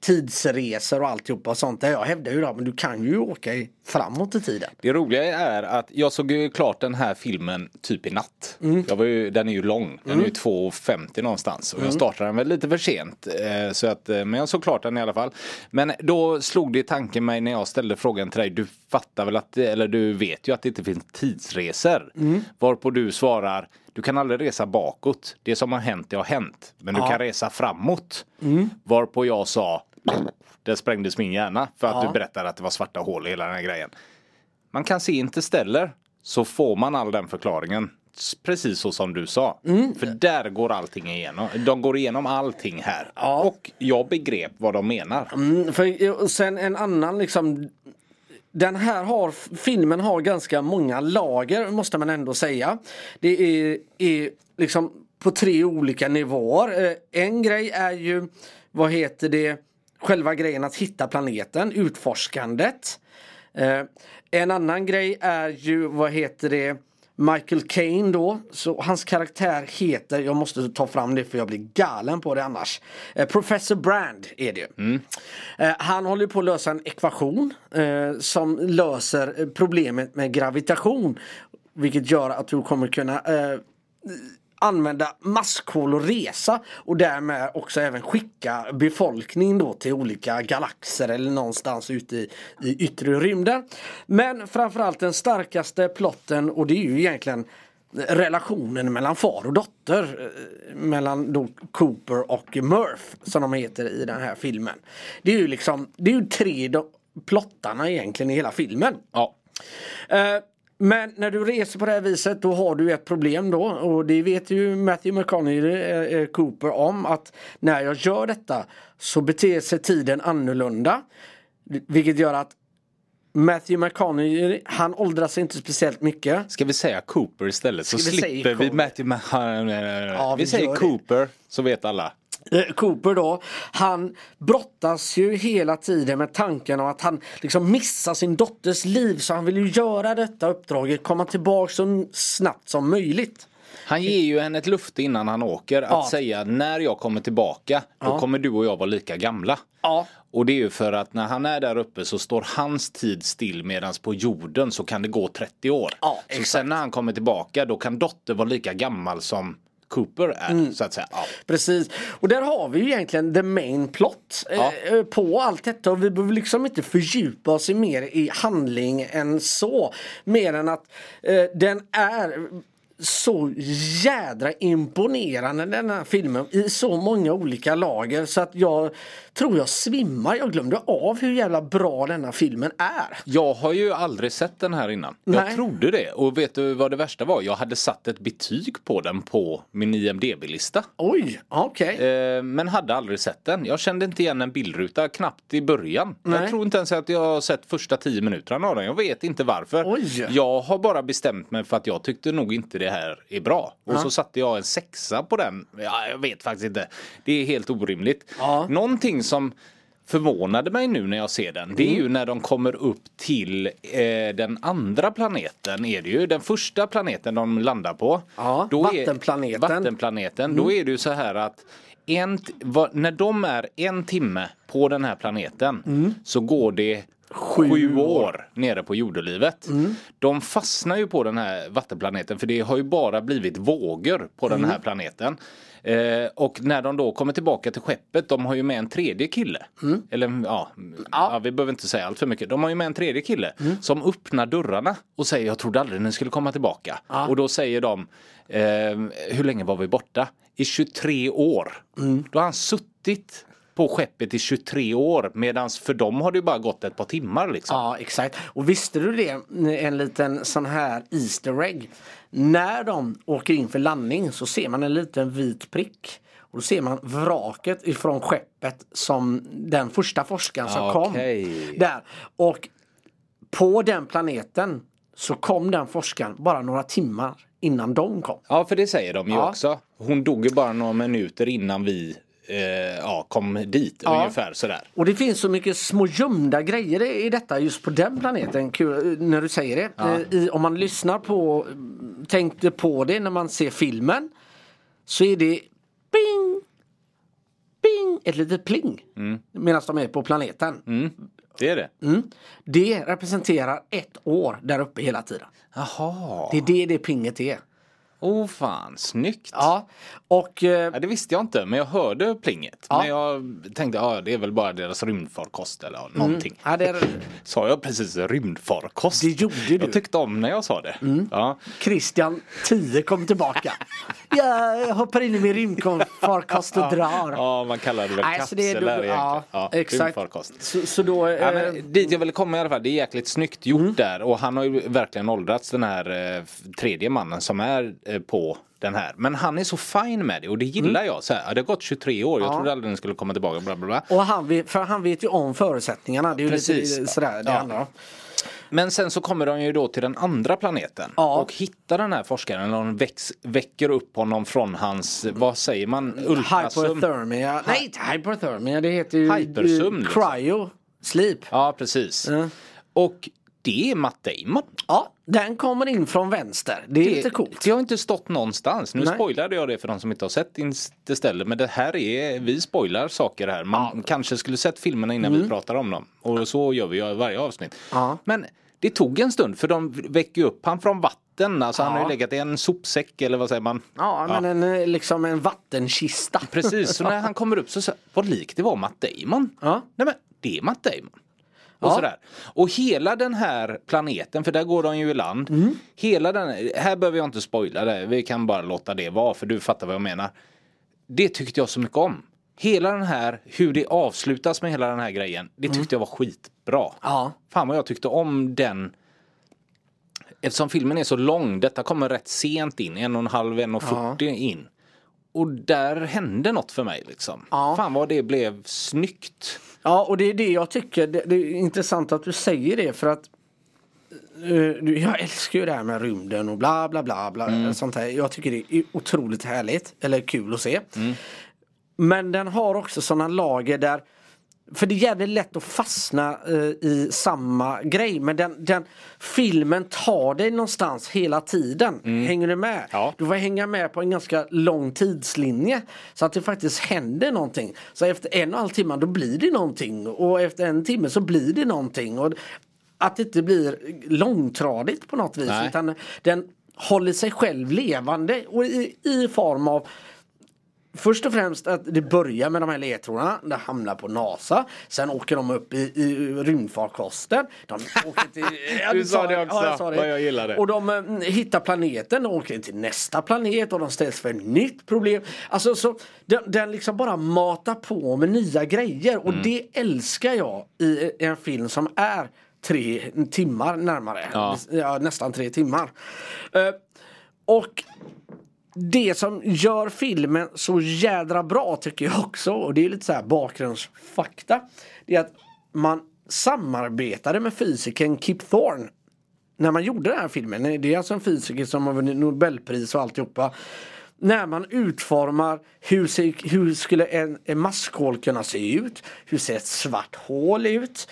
tidsresor och alltihopa och sånt. Där jag hävdar ju att du kan ju åka i, framåt i tiden. Det roliga är att jag såg ju klart den här filmen typ i natt. Mm. Jag var ju, den är ju lång, den är ju 2.50 någonstans. Och jag startade den väl lite för sent. eh, Så att, eh, men jag såg klart den i alla fall. Men då slog det i tanken mig när jag ställde frågan till dig. Du fattar väl att, eller du vet ju att det inte finns tidsresor. Mm. Varpå du svarar du kan aldrig resa bakåt. Det som har hänt, det har hänt. Men du Ja. kan resa framåt. Mm. Varpå jag sa det sprängdes min hjärna för att Ja. du berättade att det var svarta hål i hela den här grejen. Man kan se Interstellar så får man all den förklaringen. Precis så som du sa. Mm. För där går allting igenom. De går igenom allting här. Ja. Och jag begrep vad de menar. Mm, för, och sen en annan liksom den här har, filmen har ganska många lager måste man ändå säga. Det är, är liksom på tre olika nivåer. Eh, En grej är ju, vad heter det, själva grejen att hitta planeten, utforskandet. Eh, En annan grej är ju, vad heter det, Michael Caine då, så hans karaktär heter, jag måste ta fram det för jag blir galen på det annars. Eh, Professor Brand är det ju. Eh, han håller på att lösa en ekvation eh, som löser eh, problemet med gravitation. Vilket gör att du kommer kunna eh, använda maskhål och resa och därmed också även skicka befolkning då till olika galaxer eller någonstans ute i, i yttre rymden. Men framförallt den starkaste plotten och det är ju egentligen relationen mellan far och dotter. eh, Mellan då Cooper och Murph som de heter i den här filmen. Det är ju liksom, det är ju tre plottarna egentligen i hela filmen. Ja. Eh, Men när du reser på det här viset då har du ett problem då och det vet ju Matthew McConaughey eh, eh, Cooper om att när jag gör detta så beter sig tiden annorlunda. Vilket gör att Matthew McConaughey han åldras inte speciellt mycket. Ska vi säga Cooper istället så Ska vi säga slipper vi Cooper? Matthew McConaughey. Ja, vi vi säger gör det. Cooper så vet alla. Eh, Cooper då, han brottas ju hela tiden med tanken om att han liksom missar sin dotters liv så han vill ju göra detta uppdraget, komma tillbaka så snabbt som möjligt. Han ger ju henne ett löfte innan han åker att Ja. säga när jag kommer tillbaka då Ja. kommer du och jag vara lika gamla. Ja. Och det är ju för att när han är där uppe så står hans tid still medans på jorden så kan det gå 30 år. Ja, så sen när han kommer tillbaka då kan dotter vara lika gammal som Cooper är Mm. så att säga. Ja. Precis. Och där har vi ju egentligen the main plot Ja. eh, eh, på allt detta och vi behöver liksom inte fördjupa oss i mer i handling än så. Mer än att eh, den är så jädra imponerande den här filmen i så många olika lager så att jag tror jag svimmar. Jag glömde av hur jävla bra denna filmen är. Jag har ju aldrig sett den här innan. Jag Nej. trodde det. Och vet du vad det värsta var? Jag hade satt ett betyg på den på min IMDB-lista. Oj, okej. Eh, men hade aldrig sett den. Jag kände inte igen en bildruta knappt i början. Nej. Jag tror inte ens att jag har sett första tio minuterna av den. Jag vet inte varför. Oj. Jag har bara bestämt mig för att jag tyckte nog inte det här är bra. Och så satte jag en sexa på den. Ja, jag vet faktiskt inte. Det är helt orimligt. Ja. Någonting som förvånade mig nu när jag ser den. Det är Mm. ju när de kommer upp till eh, den andra planeten. Är det ju den första planeten de landar på. Ja, Då är- vattenplaneten. vattenplaneten. Då är det ju så här att en, va, när de är en timme på den här planeten så går det sju, år nere på jordelivet. De fastnar ju på den här vattenplaneten för det har ju bara blivit vågor på den här planeten. Eh, och när de då kommer tillbaka till skeppet, de har ju med en tredje kille. Eller ja, ja. vi behöver inte säga allt för mycket. De har ju med en tredje kille som öppnar dörrarna och säger jag trodde aldrig ni skulle komma tillbaka. Och då säger de eh, hur länge var vi borta? I 23 år. Då har han suttit på skeppet i 23 år medans för dem har det ju bara gått ett par timmar liksom. Ja exakt. Och visste du det? En liten sån här Easter egg. När de åker in för landning så ser man en liten vit prick. Och då ser man vraket ifrån skeppet som den första forskaren som Okej. kom. Där. Och på den planeten så kom den forskaren bara några timmar innan de kom. Ja, för det säger de ju Ja. också. Hon dog ju bara några minuter innan vi eh, ja, kom dit, Ja. ungefär sådär. Och det finns så mycket små gömda grejer i detta just på den planeten. Kul, när du säger det. Eh, I, om man lyssnar på, tänkte på det när man ser filmen. Så är det bing, bing, ett litet pling. Medan de är på planeten. Det är det. Mm. Det representerar ett år där uppe hela tiden. Jaha. Det är det det pinget är. Oh fan, snyggt. Ja, och eh, Ja, det visste jag inte, men jag hörde plinget. Ja. Men jag tänkte, ja det är väl bara deras rymdfarkost eller ja, någonting. ja, det är Sa jag precis rymdfarkost? Det gjorde du. Jag tyckte om när jag sa det. Ja. Christian 10 kom tillbaka. Jag hoppar in i min rymdfarkost och drar. ja, man kallar det väl Nej, så det är kapsel där då- egentligen. ja, Ja, exakt. Så, så då... Ja, eh, men dit jag ville komma i alla fall, det är jäkligt snyggt gjort där och han har ju verkligen åldrats den här eh, tredje mannen som är eh, på den här. Men han är så fin med det och det gillar jag. Så här, ja, det har gått 23 år, jag trodde aldrig den skulle komma tillbaka. Bla, bla, bla. och han vet, för han vet ju om förutsättningarna. Det är ju Precis. lite sådär det Ja. handlar om. Men sen så kommer de ju då till den andra planeten Ja. och hittar den här forskaren. Eller de väx, väcker upp honom från hans, vad säger man, ultrasum? Hypothermia. Nej, inte hypothermia. Det heter ju Hypersum, liksom. cryo sleep. Ja, precis. Ja. Och det är Matt Damon. Ja, den kommer in från vänster. Det är lite coolt. Det har inte stått någonstans. Nu Nej. spoilade jag det för de som inte har sett Interstellar. Men det här är, vi spoilar saker här. Man kanske skulle sett filmerna innan vi pratar om dem. Och så gör vi i varje avsnitt. Mm. Ja. Men det tog en stund för de väcker upp han från vatten. Alltså han har Ja. ju legat i en sopsäck eller vad säger man? Ja, men En, eh, liksom en vattenkista. Precis, så när han kommer upp så säger vad likt det var Matt Damon. Ja. Nej men det är Matt Damon. Och Ja. sådär. Och hela den här planeten, för där går de ju i land. Mm. Hela den, här behöver jag inte spoila det, vi kan bara låta det vara för du fattar vad jag menar. Det tyckte jag så mycket om. Hela den här, hur det avslutas med hela den här grejen, det tyckte jag var skitbra. Mm. Ja. Fan vad jag tyckte om den Eftersom filmen är så lång, detta kommer rätt sent in, en och en halv, en och fyrtio in. Och där hände något för mig liksom. Ja. Fan vad det blev snyggt. Ja, och det är det jag tycker. Det, det är intressant att du säger det för att eh, du- jag älskar ju det här med rymden och bla bla bla bla. Sånt här. Jag tycker det är otroligt härligt. Eller kul att se. Men den har också sådana lager där för det är jävligt lätt att fastna eh, i samma grej men den, den filmen tar dig någonstans hela tiden. Hänger du med? Ja. Du får hänga med på en ganska lång tidslinje så att det faktiskt händer någonting. Så efter en och en halv timme då blir det någonting och efter en timme så blir det någonting. Och att det inte blir långtradigt på något vis Nej. utan den håller sig själv levande och i, i form av Först och främst att det börjar med de här ledtrådarna. Det hamnar på NASA. Sen åker de upp i, i rymdfarkosten. De åker till, ja, Du sa det också, Ja, jag sa vad jag gillar det. Och de eh, hittar planeten. De åker till nästa planet och de ställs för ett nytt problem. Alltså så den, den liksom bara matar på med nya grejer. Och Mm. det älskar jag i en film som är tre timmar närmare. Ja. Ja, nästan tre timmar. Eh, och det som gör filmen så jädra bra tycker jag också och det är lite så här bakgrundsfakta. Det är att man samarbetade med fysikern Kip Thorne när man gjorde den här filmen. Det är alltså en fysiker som har vunnit Nobelpris och alltihopa. När man utformar hur, se, hur skulle en, en maskhål kunna se ut? Hur ser ett svart hål ut?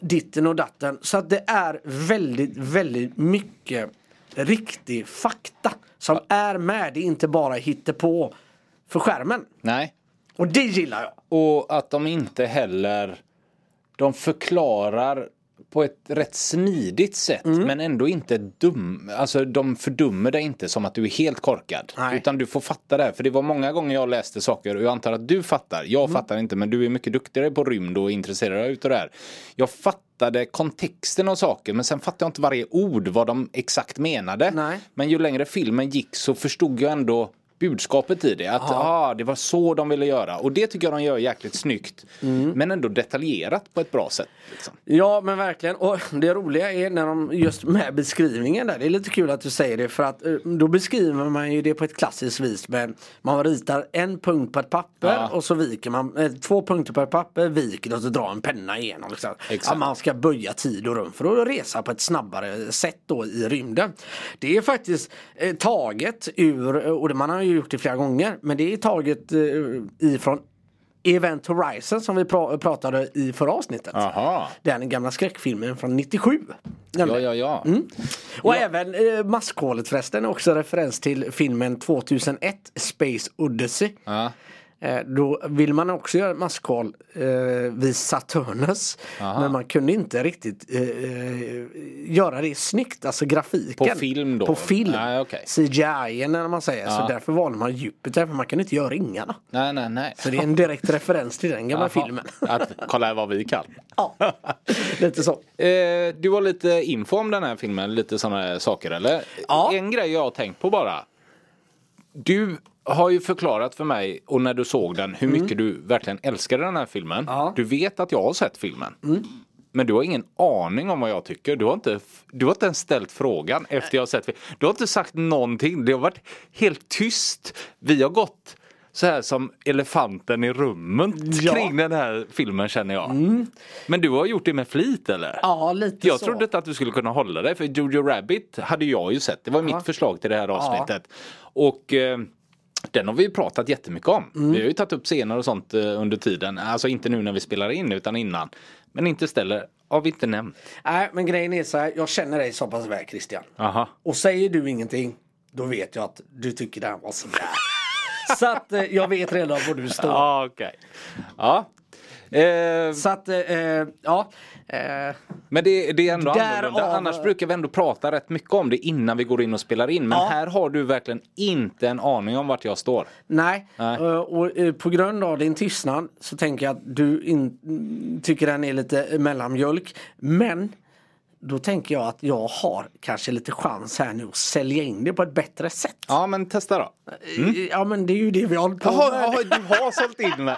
Ditten och datten. Så att det är väldigt, väldigt mycket riktig fakta som är med. Det är inte bara hittepå för skärmen. Nej. Och det gillar jag. Och att de inte heller De förklarar på ett rätt snidigt sätt Mm. men ändå inte dum. Alltså de fördummer dig inte som att du är helt korkad. Nej. Utan du får fatta det här. För det var många gånger jag läste saker och jag antar att du fattar. Jag Mm. fattar inte men du är mycket duktigare på rymd och intresserad utav det här. Jag fattade kontexten av saker men sen fattade jag inte varje ord vad de exakt menade. Nej. Men ju längre filmen gick så förstod jag ändå budskapet i det. Att ah, det var så de ville göra. Och det tycker jag de gör jäkligt snyggt. Mm. Men ändå detaljerat på ett bra sätt. Liksom. Ja men verkligen och det roliga är när de just med beskrivningen där. Det är lite kul att du säger det för att eh, då beskriver man ju det på ett klassiskt vis. Men man ritar en punkt på ett papper Ja. och så viker man eh, två punkter på ett papper, viker och så drar en penna igenom. Liksom. Exakt. Ja, man ska böja tid och rum för att resa på ett snabbare sätt då i rymden. Det är faktiskt eh, taget ur, och det man har ju gjort det flera gånger, men det är taget eh, ifrån Event Horizon som vi pra- pratade i förra avsnittet. Aha. Den gamla skräckfilmen från 97. Ja, ja, ja. Mm. Och även eh, maskhålet förresten är också referens till filmen 2001 Space Odyssey. Ja. Eh, då vill man också göra ett maskhål eh, vid Saturnus. Men man kunde inte riktigt eh, eh, göra det snyggt, alltså grafiken. På film då? På film. Nej, okej. CGI när man säger. Så Ja. därför valde man Jupiter för man kunde inte göra ringarna. Nej, nej, nej. Så det är en direkt referens till den gamla Jaha. filmen. Att, kolla här vad vi kan. ja, lite så. Eh, du har lite info om den här filmen, lite sådana saker eller? Ja. En grej jag har tänkt på bara. Du har ju förklarat för mig och när du såg den hur mycket du verkligen älskade den här filmen. Mm. Ja. Mm. Du vet att jag har sett filmen. Men du har ingen aning om vad jag tycker. Du har inte, du har inte ens ställt frågan efter jag har sett filmen. Du har inte sagt någonting. Det har varit helt tyst. Vi har gått så här som elefanten i rummet Ja. kring den här filmen känner jag. Men du har gjort det med flit eller? Ja, lite Jag så. trodde inte att du skulle kunna hålla dig för Jojo Rabbit hade jag ju sett. Det var mitt förslag till det här avsnittet. Och eh, den har vi ju pratat jättemycket om. Mm. Vi har ju tagit upp scener och sånt eh, under tiden. Alltså inte nu när vi spelar in utan innan. Men inte ställer har vi inte nämnt. Nej, men grejen är så här. Jag känner dig så pass väl Christian. Aha. Och säger du ingenting, då vet jag att du tycker det här var sådär. så att eh, jag vet redan var du står. Ja, okej. Ja. Eh, Så att, eh, ja. Eh, men det, det är ändå Därav- annorlunda. Annars brukar vi ändå prata rätt mycket om det innan vi går in och spelar in. Men Ja. här har du verkligen inte en aning om vart jag står. nej, Nej. Eh, och eh, på grund av din tystnad så tänker jag att du in, tycker den är lite mellanmjölk. Men då tänker jag att jag har kanske lite chans här nu att sälja in det på ett bättre sätt. Ja men testa då. Eh, Ja men det är ju det vi håller på med. jaha, du har sålt in mig.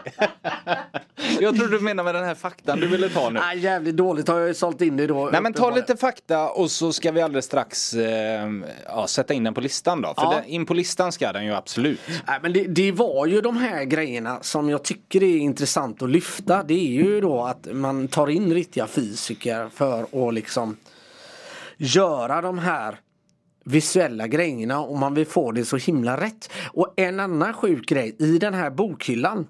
jag tror du menar med den här faktan du ville ta nu. Nej, jävligt dåligt har jag ju sålt in det då. Nej men ta lite fakta och så ska vi alldeles strax eh, ja, sätta in den på listan då. För Ja. den, in på listan ska den ju absolut. Nej, men det, det var ju de här grejerna som jag tycker är intressant att lyfta. Det är ju då att man tar in riktiga fysiker för att liksom göra de här visuella grejerna och man vill få det så himla rätt. Och en annan sjuk grej i den här bokhyllan.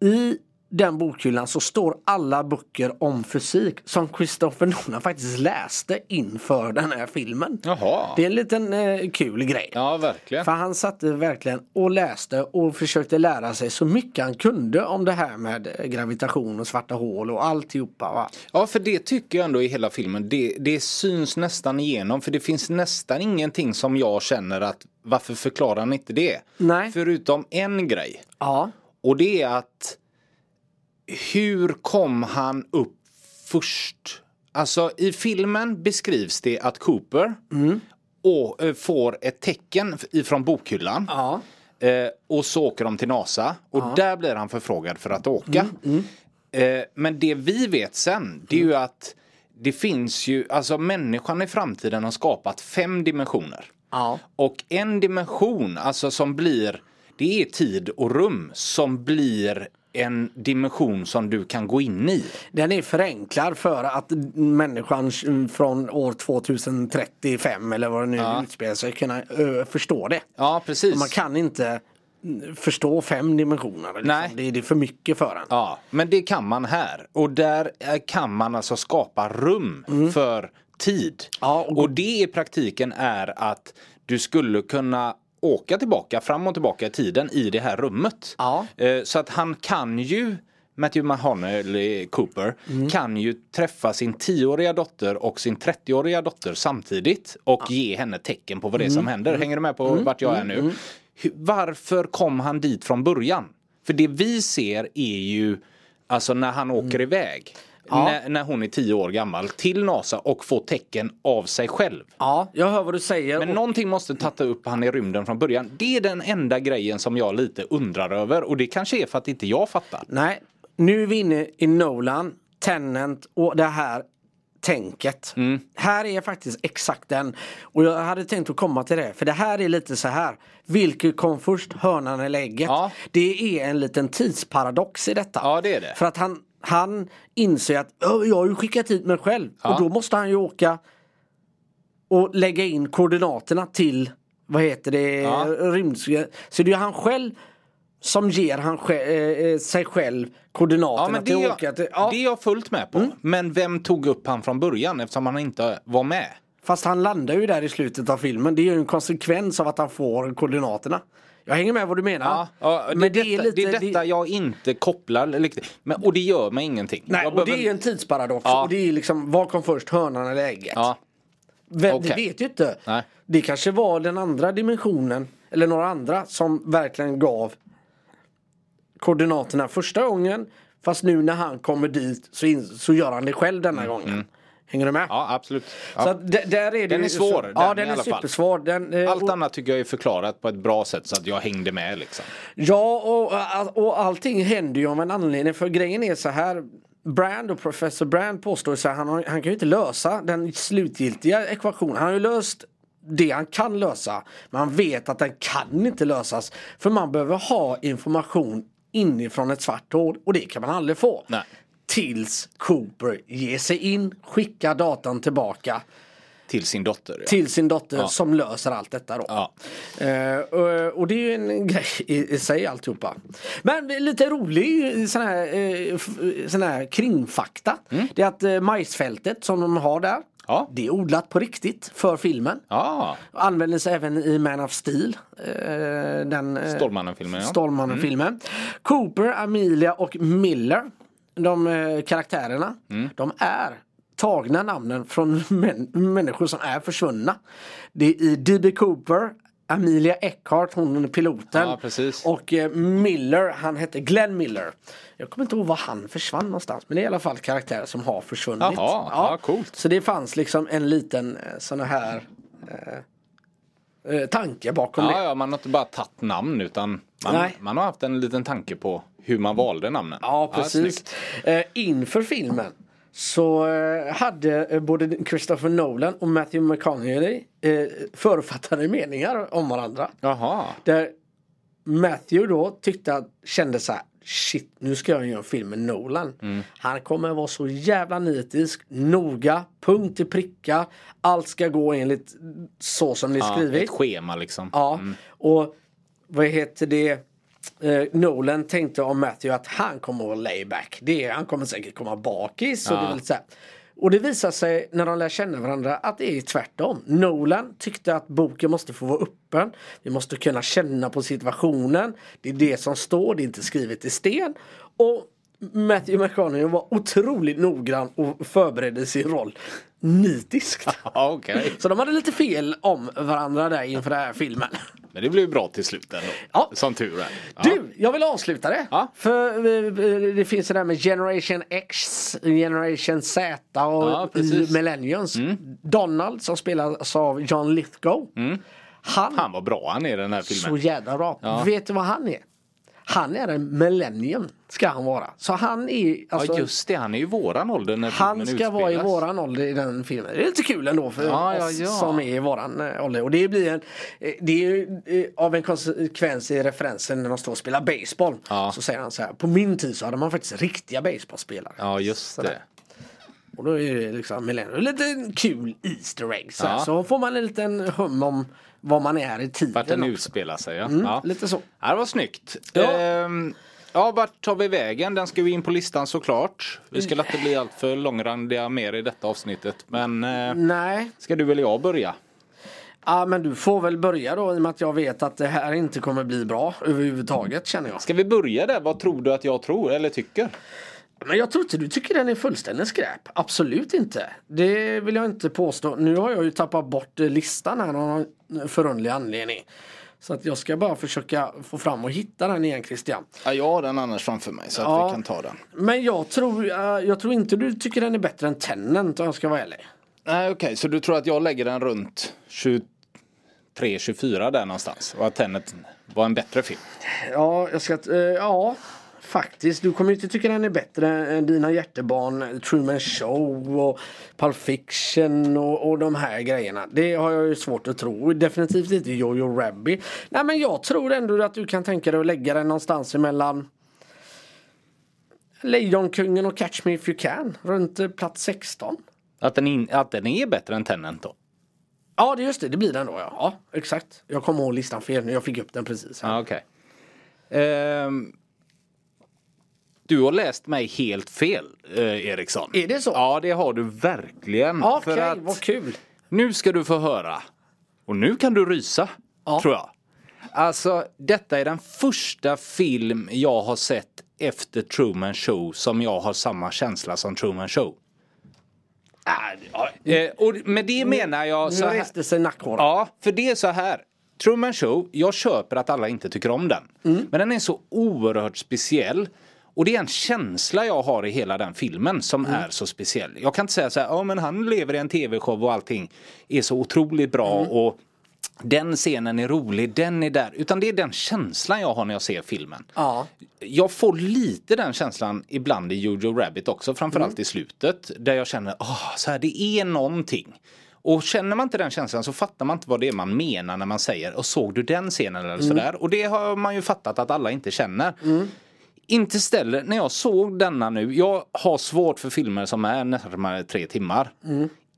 I den bokhyllan så står alla böcker om fysik som Christopher Nolan faktiskt läste inför den här filmen. Jaha. Det är en liten eh, kul grej. Ja verkligen. För han satte verkligen och läste och försökte lära sig så mycket han kunde om det här med eh, gravitation och svarta hål och alltihopa. Va? Ja för det tycker jag ändå i hela filmen. Det, det syns nästan igenom för det finns nästan ingenting som jag känner att varför förklarar han inte det? Nej. Förutom en grej. Ja. Och det är att hur kom han upp först? Alltså i filmen beskrivs det att Cooper och, eh, får ett tecken ifrån bokhyllan. Ja. Eh, och så åker de till NASA och där blir han förfrågad för att åka. Eh, men det vi vet sen det är ju att det finns ju, alltså människan i framtiden har skapat fem dimensioner. Ja. Och en dimension, alltså som blir, det är tid och rum som blir en dimension som du kan gå in i. Den är förenklad för att människan från år 2035 eller vad det nu utspelar sig kunna ö, förstå det. Ja, precis. Man kan inte mm, förstå fem dimensioner. Liksom. Nej. Det, är- det är för mycket för en. Ja, men det kan man här. Och där eh, kan man alltså skapa rum för tid. Ja, och- och... det i praktiken är att du skulle kunna åka tillbaka, fram och tillbaka i tiden i det här rummet. Ja. Eh, Så att han kan ju Matthew Mahoney Cooper kan ju träffa sin 10-åriga dotter och sin 30-åriga dotter samtidigt och ge henne tecken på vad det är som händer. Hänger du med på vart jag är nu? Hu- Varför kom han dit från början? För det vi ser är ju alltså när han åker iväg. När, när hon är 10 år gammal till NASA och får tecken av sig själv. Ja, jag hör vad du säger. Men och- någonting måste tagit upp han i rymden från början. Det är den enda grejen som jag lite undrar över och det kanske är för att inte jag fattar. Nej, nu är vi inne i Nolan, Tenant och det här tänket. Mm. Här är faktiskt exakt den. Och jag hade tänkt att komma till det. För det här är lite så här. Vilket kom först, hönan eller ägget? Ja. Det är en liten tidsparadox i detta. Ja, det är det. För att han, han inser att "Ö, jag har ju skickat hit mig själv. Ja. Och då måste han ju åka och lägga in koordinaterna till vad heter det, Ja. rymd... Så det är han själv som ger han sj- eh, sig själv koordinaterna Ja, till åka till. Ja, det är jag fullt med på. Men vem tog upp han från början eftersom han inte var med? Fast han landar ju där i slutet av filmen. Det är ju en konsekvens av att han får koordinaterna. Jag hänger med vad du menar. Ja, ja, det, men är detta, det är detta jag inte kopplar. Men, och det gör mig ingenting. Nej, jag och det behöver- är ju en tidsparadox. Ja. Och det är liksom, vad kom först, hönan eller ägget? Ja, Vem, Okej. Vi vet ju inte. Nej. Det kanske var den andra dimensionen, eller några andra, som verkligen gav koordinaterna första gången. Fast nu när han kommer dit så, in, så gör han det själv denna gången. Hänger du med? Ja absolut. Ja. Så att d- där är det Den är svår, den ja, den är supersvår. Den, eh, Allt och, annat tycker jag är förklarat på ett bra sätt så att jag hängde med liksom. Ja, och, och allting händer ju av en anledning. För grejen är så här. Brand och Professor Brand påstår så här, han, har, han kan ju inte lösa den slutgiltiga ekvationen. Han har ju löst det han kan lösa. Men han vet att den kan inte lösas. För man behöver ha information inifrån ett svart hål och det kan man aldrig få. Nej. Tills Cooper ger sig in, skickar datan tillbaka Till sin dotter. Ja. till sin dotter Ja. som löser allt detta då. Ja. Eh, och, och det är ju en grej i, i sig alltihopa. Men lite rolig sån här, eh, sån här kringfakta. Det är att eh, majsfältet som de har där. Mm. Ja. Det är odlat på riktigt för filmen. Ja, Användes även i Man of Steel. Eh, den, eh, Stålmannen-filmen ja. Stålmannen-filmen. Cooper, Amelia och Miller de eh, karaktärerna, Mm. de är tagna namnen från män, människor som är försvunna. Det är i D.B. Cooper, Amelia Earhart, hon är piloten. Ja. Och eh, Miller, han hette Glenn Miller. Jag kommer inte ihåg var han försvann någonstans. Men det är i alla fall karaktärer som har försvunnit. Jaha, ja, coolt. Så det fanns liksom en liten eh, sån här eh, eh, tanke bakom Ja, det. ja, man har inte bara tagit namn utan man, Nej. man har haft en liten tanke på hur man valde namnen. Ja, precis. snyggt. eh, inför filmen så eh, hade både Christopher Nolan och Matthew McConaughey eh, förutfattade meningar om varandra. Jaha. Där Matthew då tyckte att, kände så här Shit, nu ska jag göra en film med Nolan. Mm. Han kommer vara så jävla nitisk, noga, punkt till pricka. Allt ska gå enligt så som det är Ja, skrivit. ett schema liksom. Ja, och vad heter det? Eh, Nolan tänkte om Matthew att han kommer att vara layback. Det är, han kommer säkert komma bakis. Och, det är väl så här. Och det visar sig när de lär känna varandra att det är tvärtom. Nolan tyckte att boken måste få vara öppen. Vi måste kunna känna på situationen. Det är det som står, det är inte skrivet i sten. Och Matthew McConaughey var otroligt noggrann och förberedde sin roll nitiskt. Okej. Så de hade lite fel om varandra där inför den här filmen. Men det blev bra till slut ändå. Ja. Som tur är. Ja. Du, jag vill avsluta det. Ja. För eh, det finns det där med Generation X, Generation Z och Ja, precis. Millenniums. Donald som spelas av John Lithgow. Han, Han var bra han är i den här så filmen. jävla bra. Vet du vad han är? Han är en millennium ska han vara. Så han är alltså, ja just det, han är ju våran ålder när han filmen ska vara i utspelas. våran ålder i den filmen. Det är lite kul ändå för Ja, ja, oss ja. som är i våran eh, ålder. Och det blir en, eh, det är ju eh, av en konsekvens i referensen när de står och spelar baseball. Ja. Så säger han så här, på min tid så hade man faktiskt riktiga baseballspelare. Ja just det. Och då är det liksom millennium. Lite kul Easter egg. Så. Ja. så får man en liten hum om vad man är i tiden Vart den också. utspelar sig ja. Mm, ja. Lite så. Ja, det var snyggt. Ja. Ehm, ja, vart tar vi vägen? Den ska vi in på listan såklart. Vi ska inte bli allt för långrandiga mer i detta avsnittet. Men eh, Nej, ska du eller jag börja? ja, men du får väl börja då i och med att jag vet att det här inte kommer bli bra överhuvudtaget känner jag. Ska vi börja där? Vad tror du att jag tror eller tycker? Men jag tror inte du tycker den är fullständigt skräp. Absolut inte. Det vill jag inte påstå. Nu har jag ju tappat bort listan här av någon förundlig anledning. Så att jag ska bara försöka få fram och hitta den igen Christian. Ja, jag har den annars framför mig så att Ja. vi kan ta den. Men jag tror, eh, jag tror inte du tycker den är bättre än Tenant om jag ska vara ärlig. Nej okej, så du tror att jag lägger den runt 23-24 där någonstans? Och att Tenet var en bättre film? Ja, jag ska, eh, ja faktiskt. Du kommer ju inte tycka den är bättre än dina hjärtebarn Truman Show och Pulp Fiction och, och de här grejerna. Det har jag ju svårt att tro. Definitivt inte Jojo Rabbit. Nej men jag tror ändå att du kan tänka dig att lägga den någonstans emellan Lejonkungen och Catch Me If You Can. Runt eh, plats 16. Att den, in, att den är bättre än Tenet då? Ja, det just det. Det blir den då ja. Ja, exakt. Jag kommer ihåg listan fel nu. Jag fick upp den precis. Här. Ja, okej. Ehm, du har läst mig helt fel, eh, Eriksson. Är det så? Ja, det har du verkligen. Okej, För att vad kul. nu ska du få höra. Och nu kan du rysa, Ja. tror jag. Alltså, detta är den första film jag har sett efter Truman Show som jag har samma känsla som Truman Show. Eh, och med det menar jag Nu så här. reste sig nackhåret. Ja, för det är så här. Truman Show, jag köper att alla inte tycker om den. Mm. Men den är så oerhört speciell. Och det är en känsla jag har i hela den filmen som Mm. är så speciell. Jag kan inte säga så här, ja men han lever i en tv-show och allting är så otroligt bra Mm. och den scenen är rolig, den är där. Utan det är den känslan jag har när jag ser filmen. Ja. Jag får lite den känslan ibland i Jojo Rabbit också, framförallt Mm. i slutet. Där jag känner, ah, så här, det är någonting. Och känner man inte den känslan så fattar man inte vad det är man menar när man säger och såg du den scenen eller sådär. Och det har man ju fattat att alla inte känner. Inte ställer, när jag såg denna nu, jag har svårt för filmer som är närmare tre timmar.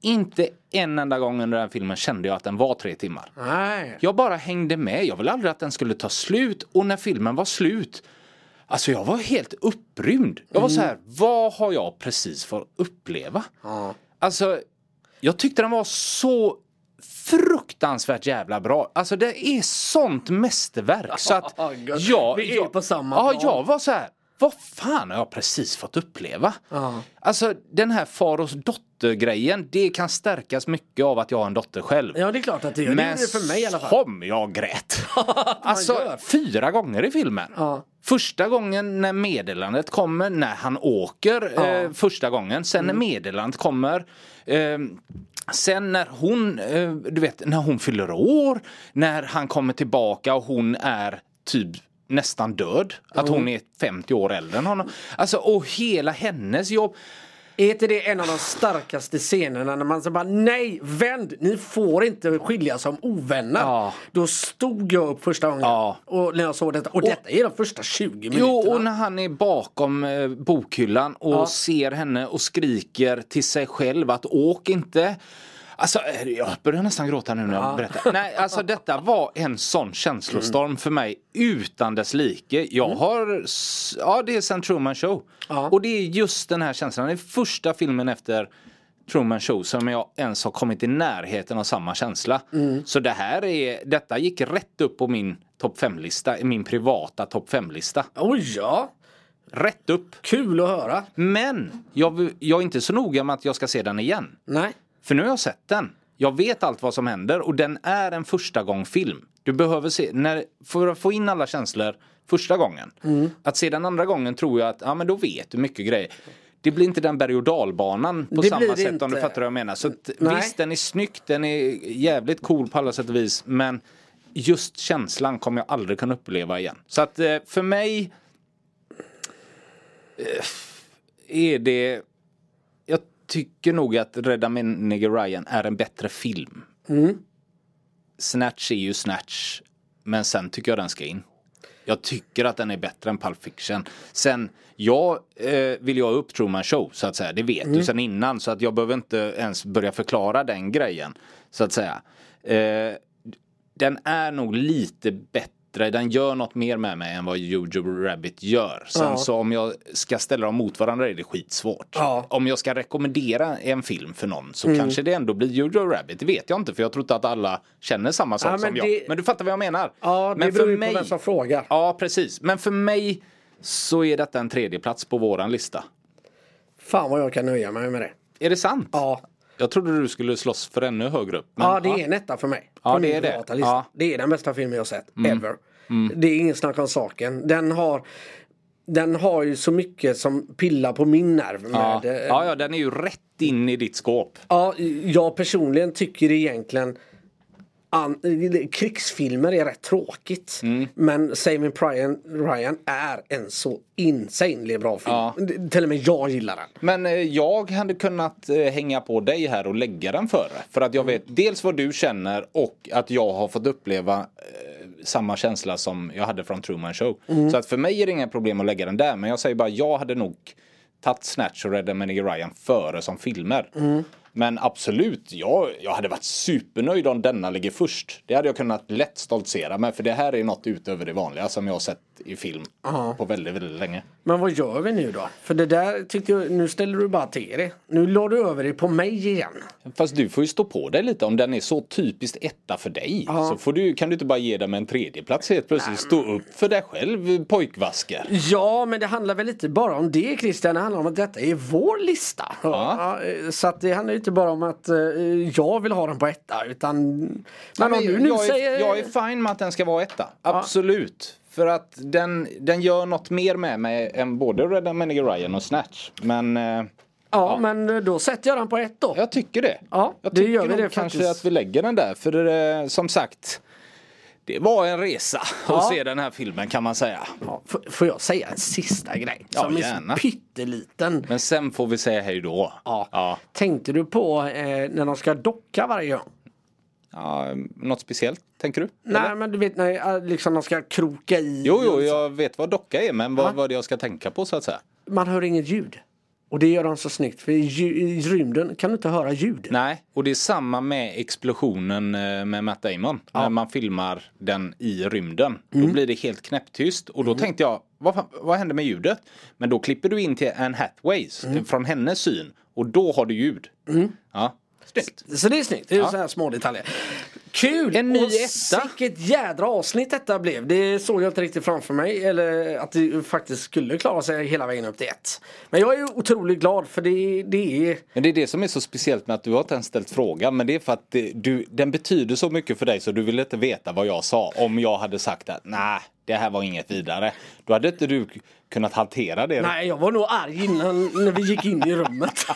Inte en enda gång under den filmen kände jag att den var tre timmar. Nej. Jag bara hängde med. Jag ville aldrig att den skulle ta slut. Och när filmen var slut. Alltså jag var helt upprymd. Jag var så här, vad har jag precis fått uppleva? Alltså, jag tyckte den var så fruktansvärt jävla bra. Alltså det är sånt mästerverk. Så att Gött. jag, Vi är jag, på samma Ja, plan. jag var så här. vad fan har jag precis fått uppleva? Ja. Alltså den här far och dotter-grejen, det kan stärkas mycket av att jag har en dotter själv. Ja det är klart att det gör. Men det för mig i alla fall. som jag grät! alltså gör. fyra gånger i filmen. Ja. Första gången när meddelandet kommer, när han åker eh, första gången. Sen Mm. när meddelandet kommer. Eh, sen när hon, eh, du vet, när hon fyller år. När han kommer tillbaka och hon är typ nästan död. Att hon är 50 år äldre än honom. Alltså och hela hennes jobb. Är inte det en av de starkaste scenerna när man säger bara nej, vänd, ni får inte skiljas som ovänner. Ja. Då stod jag upp första gången Ja. och när jag såg detta. Och, detta är de första 20 minuterna. Jo, och när han är bakom eh, bokhyllan och Ja. ser henne och skriker till sig själv att åk inte. Alltså, eh, jag börjar nästan gråta nu när jag berättar. Nej, alltså detta var en sån känslostorm för mig utan dess like. Jag har, s- ja det är sen Truman Show. Ja. Och det är just den här känslan. Det är första filmen efter Truman Show som jag ens har kommit i närheten av samma känsla. Så det här är, detta gick rätt upp på min topp 5-lista, min privata topp 5-lista. Oj ja, Rätt upp. kul att höra. Men jag, jag är inte så noga med att jag ska se den igen. Nej. För nu har jag sett den. Jag vet allt vad som händer och den är en första gång film. Du behöver se, när, för att få in alla känslor första gången. Att se den andra gången tror jag att, ja men då vet du mycket grejer. Det blir inte den berg och dalbanan på Det samma sätt om du inte. fattar vad jag menar. Så att, visst, den är snygg, den är jävligt cool på alla sätt och vis. Men just känslan kommer jag aldrig kunna uppleva igen. Så att eh, för mig eh, är det tycker nog att Rädda Nigger Ryan är en bättre film. Snatch är ju Snatch. Men sen tycker jag den ska in. Jag tycker att den är bättre än Pulp Fiction. Sen, jag eh, vill ju ha upp Truman Show så att säga. Det vet du sen innan. Så att jag behöver inte ens börja förklara den grejen. Så att säga. Eh, den är nog lite bättre. Den gör något mer med mig än vad Jojo Rabbit gör. Sen Ja. så om jag ska ställa dem mot varandra är det skitsvårt. Ja. Mm. Om jag ska rekommendera en film för någon så kanske det ändå blir Jojo Rabbit. Det vet jag inte för jag tror inte att alla känner samma sak Ja, som jag. det- Men du fattar vad jag menar. Ja, det men beror ju på vem som frågar. Ja, precis. Men för mig så är detta en tredje plats på våran lista. Fan vad jag kan nöja mig med det. Är det sant? Ja, Jag trodde du skulle slåss för ännu högre upp. men ja det är en etta för mig. Ja, det är det. lista. Ja. Mm. Det är den bästa filmen jag har sett. Ever. Det är ingen snack om saken. Den har den har ju så mycket som pillar på min nerv. Ja. Med, eh, ja, ja, den är ju rätt in i ditt skåp. Ja, jag personligen tycker egentligen an, krigsfilmer är rätt tråkigt. Mm. Men Saving Ryan, Ryan är en så insanely bra film. Ja. Till och med jag gillar den. Men eh, jag hade kunnat eh, hänga på dig här och lägga den före. För att jag Mm. vet dels vad du känner och att jag har fått uppleva samma känsla som jag hade från Truman Show. Mm. Så att för mig är det inga problem att lägga den där. Men jag säger bara, jag hade nog tagit Snatch och Red Nigger Ryan före som filmer. Mm. Men absolut, jag, jag hade varit supernöjd om denna ligger först. Det hade jag kunnat lätt stoltsera med. För det här är något utöver det vanliga som jag har sett i film på väldigt, väldigt länge. Men vad gör vi nu då? För det där tyckte jag, nu ställer du bara till det. Nu la du över det på mig igen. Fast du får ju stå på dig lite om den är så typiskt etta för dig. Så får du, kan du inte bara ge dem en tredje plats helt plötsligt. Stå upp för dig själv pojkvasker. Ja, men det handlar väl inte bara om det Christian. Det handlar om att detta är vår lista. Ja. Så att det handlar ju inte bara om att eh, jag vill ha den på etta. Utan... Men, Ja, om men du nu jag, säger... är, jag är fine med att den ska vara etta. Absolut. För att den, den gör något mer med mig än både Red Nigger Ryan och Snatch. Men eh, ja, men eh, då sätter jag den på ett då. jag tycker det. Ja, jag det tycker gör vi det kanske faktiskt. att vi lägger den där. För eh, som sagt. Det var en resa Ja. att se den här filmen kan man säga. Ja, får jag säga en sista grej? Ja, Som är gärna. så pytteliten. Men sen får vi säga hej då. Ja. Ja. Tänkte du på eh, när de ska docka varje gång? Ja, något speciellt, tänker du? Nej men du vet när eh, liksom de ska kroka i. Jo, jo, jag vet vad docka är, men vad, Ja. vad jag ska tänka på så att säga? Man hör inget ljud. Och det gör de så snyggt. För i, rymden kan du inte höra ljud. Nej, och det är samma med explosionen eh, med Matt Damon. När man filmar den i rymden. Mm. Då blir det helt knäpptyst. Och då tänkte jag, vad, fan- vad händer med ljudet? Men då klipper du in till Anne Hathaways, Mm. från hennes syn. Och då har du ljud. Ja, snyggt. Så det är snyggt. Det är Ja. så här små detaljer. Kul! En ny och etta. Vilket jädra avsnitt detta blev. Det såg jag inte riktigt framför mig. Eller att det faktiskt skulle klara sig hela vägen upp till ett. Men jag är ju otroligt glad för det, det är... Men det är det som är så speciellt med att du har inte ens ställt frågan. Men det är för att det, du, den betyder så mycket för dig så du vill inte veta vad jag sa. Om jag hade sagt att nej, det här var inget vidare. Då hade inte du kunnat hantera det. Nej, jag var nog arg innan när vi gick in i rummet.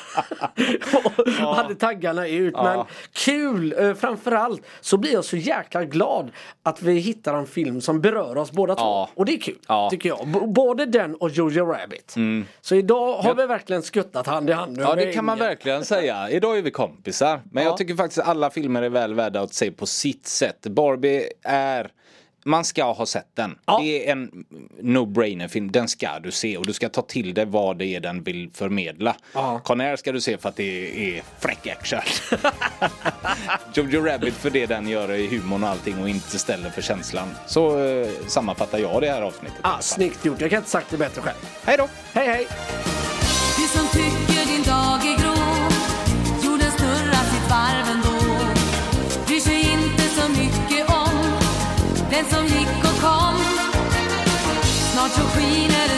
och hade taggarna ut. Men Ja. kul! Eh, Framförallt så blir jag så jäkla glad att vi hittar en film som berör oss båda Ja. två. Och det är kul, Ja. tycker jag. B- både den och Jojo Rabbit. Så idag har vi verkligen skuttat hand i hand. Mm. Ja det kan man verkligen säga. Idag är vi kompisar. Men Ja. jag tycker faktiskt att alla filmer är väl värda att se på sitt sätt. Barbie är man ska ha sett den. Ja. Det är en no-brainer film. Den ska du se och du ska ta till dig vad det är den vill förmedla. Ja. Conair ska du se för att det är fräck action. Jojo Rabbit för det den gör i humorn och allting och inte ställer för känslan. Så eh, sammanfattar jag det här avsnittet. Ah, snyggt gjort, jag kan inte sagt det bättre själv. Hej då! Hej hej! Som gick och kom. Snart så skiner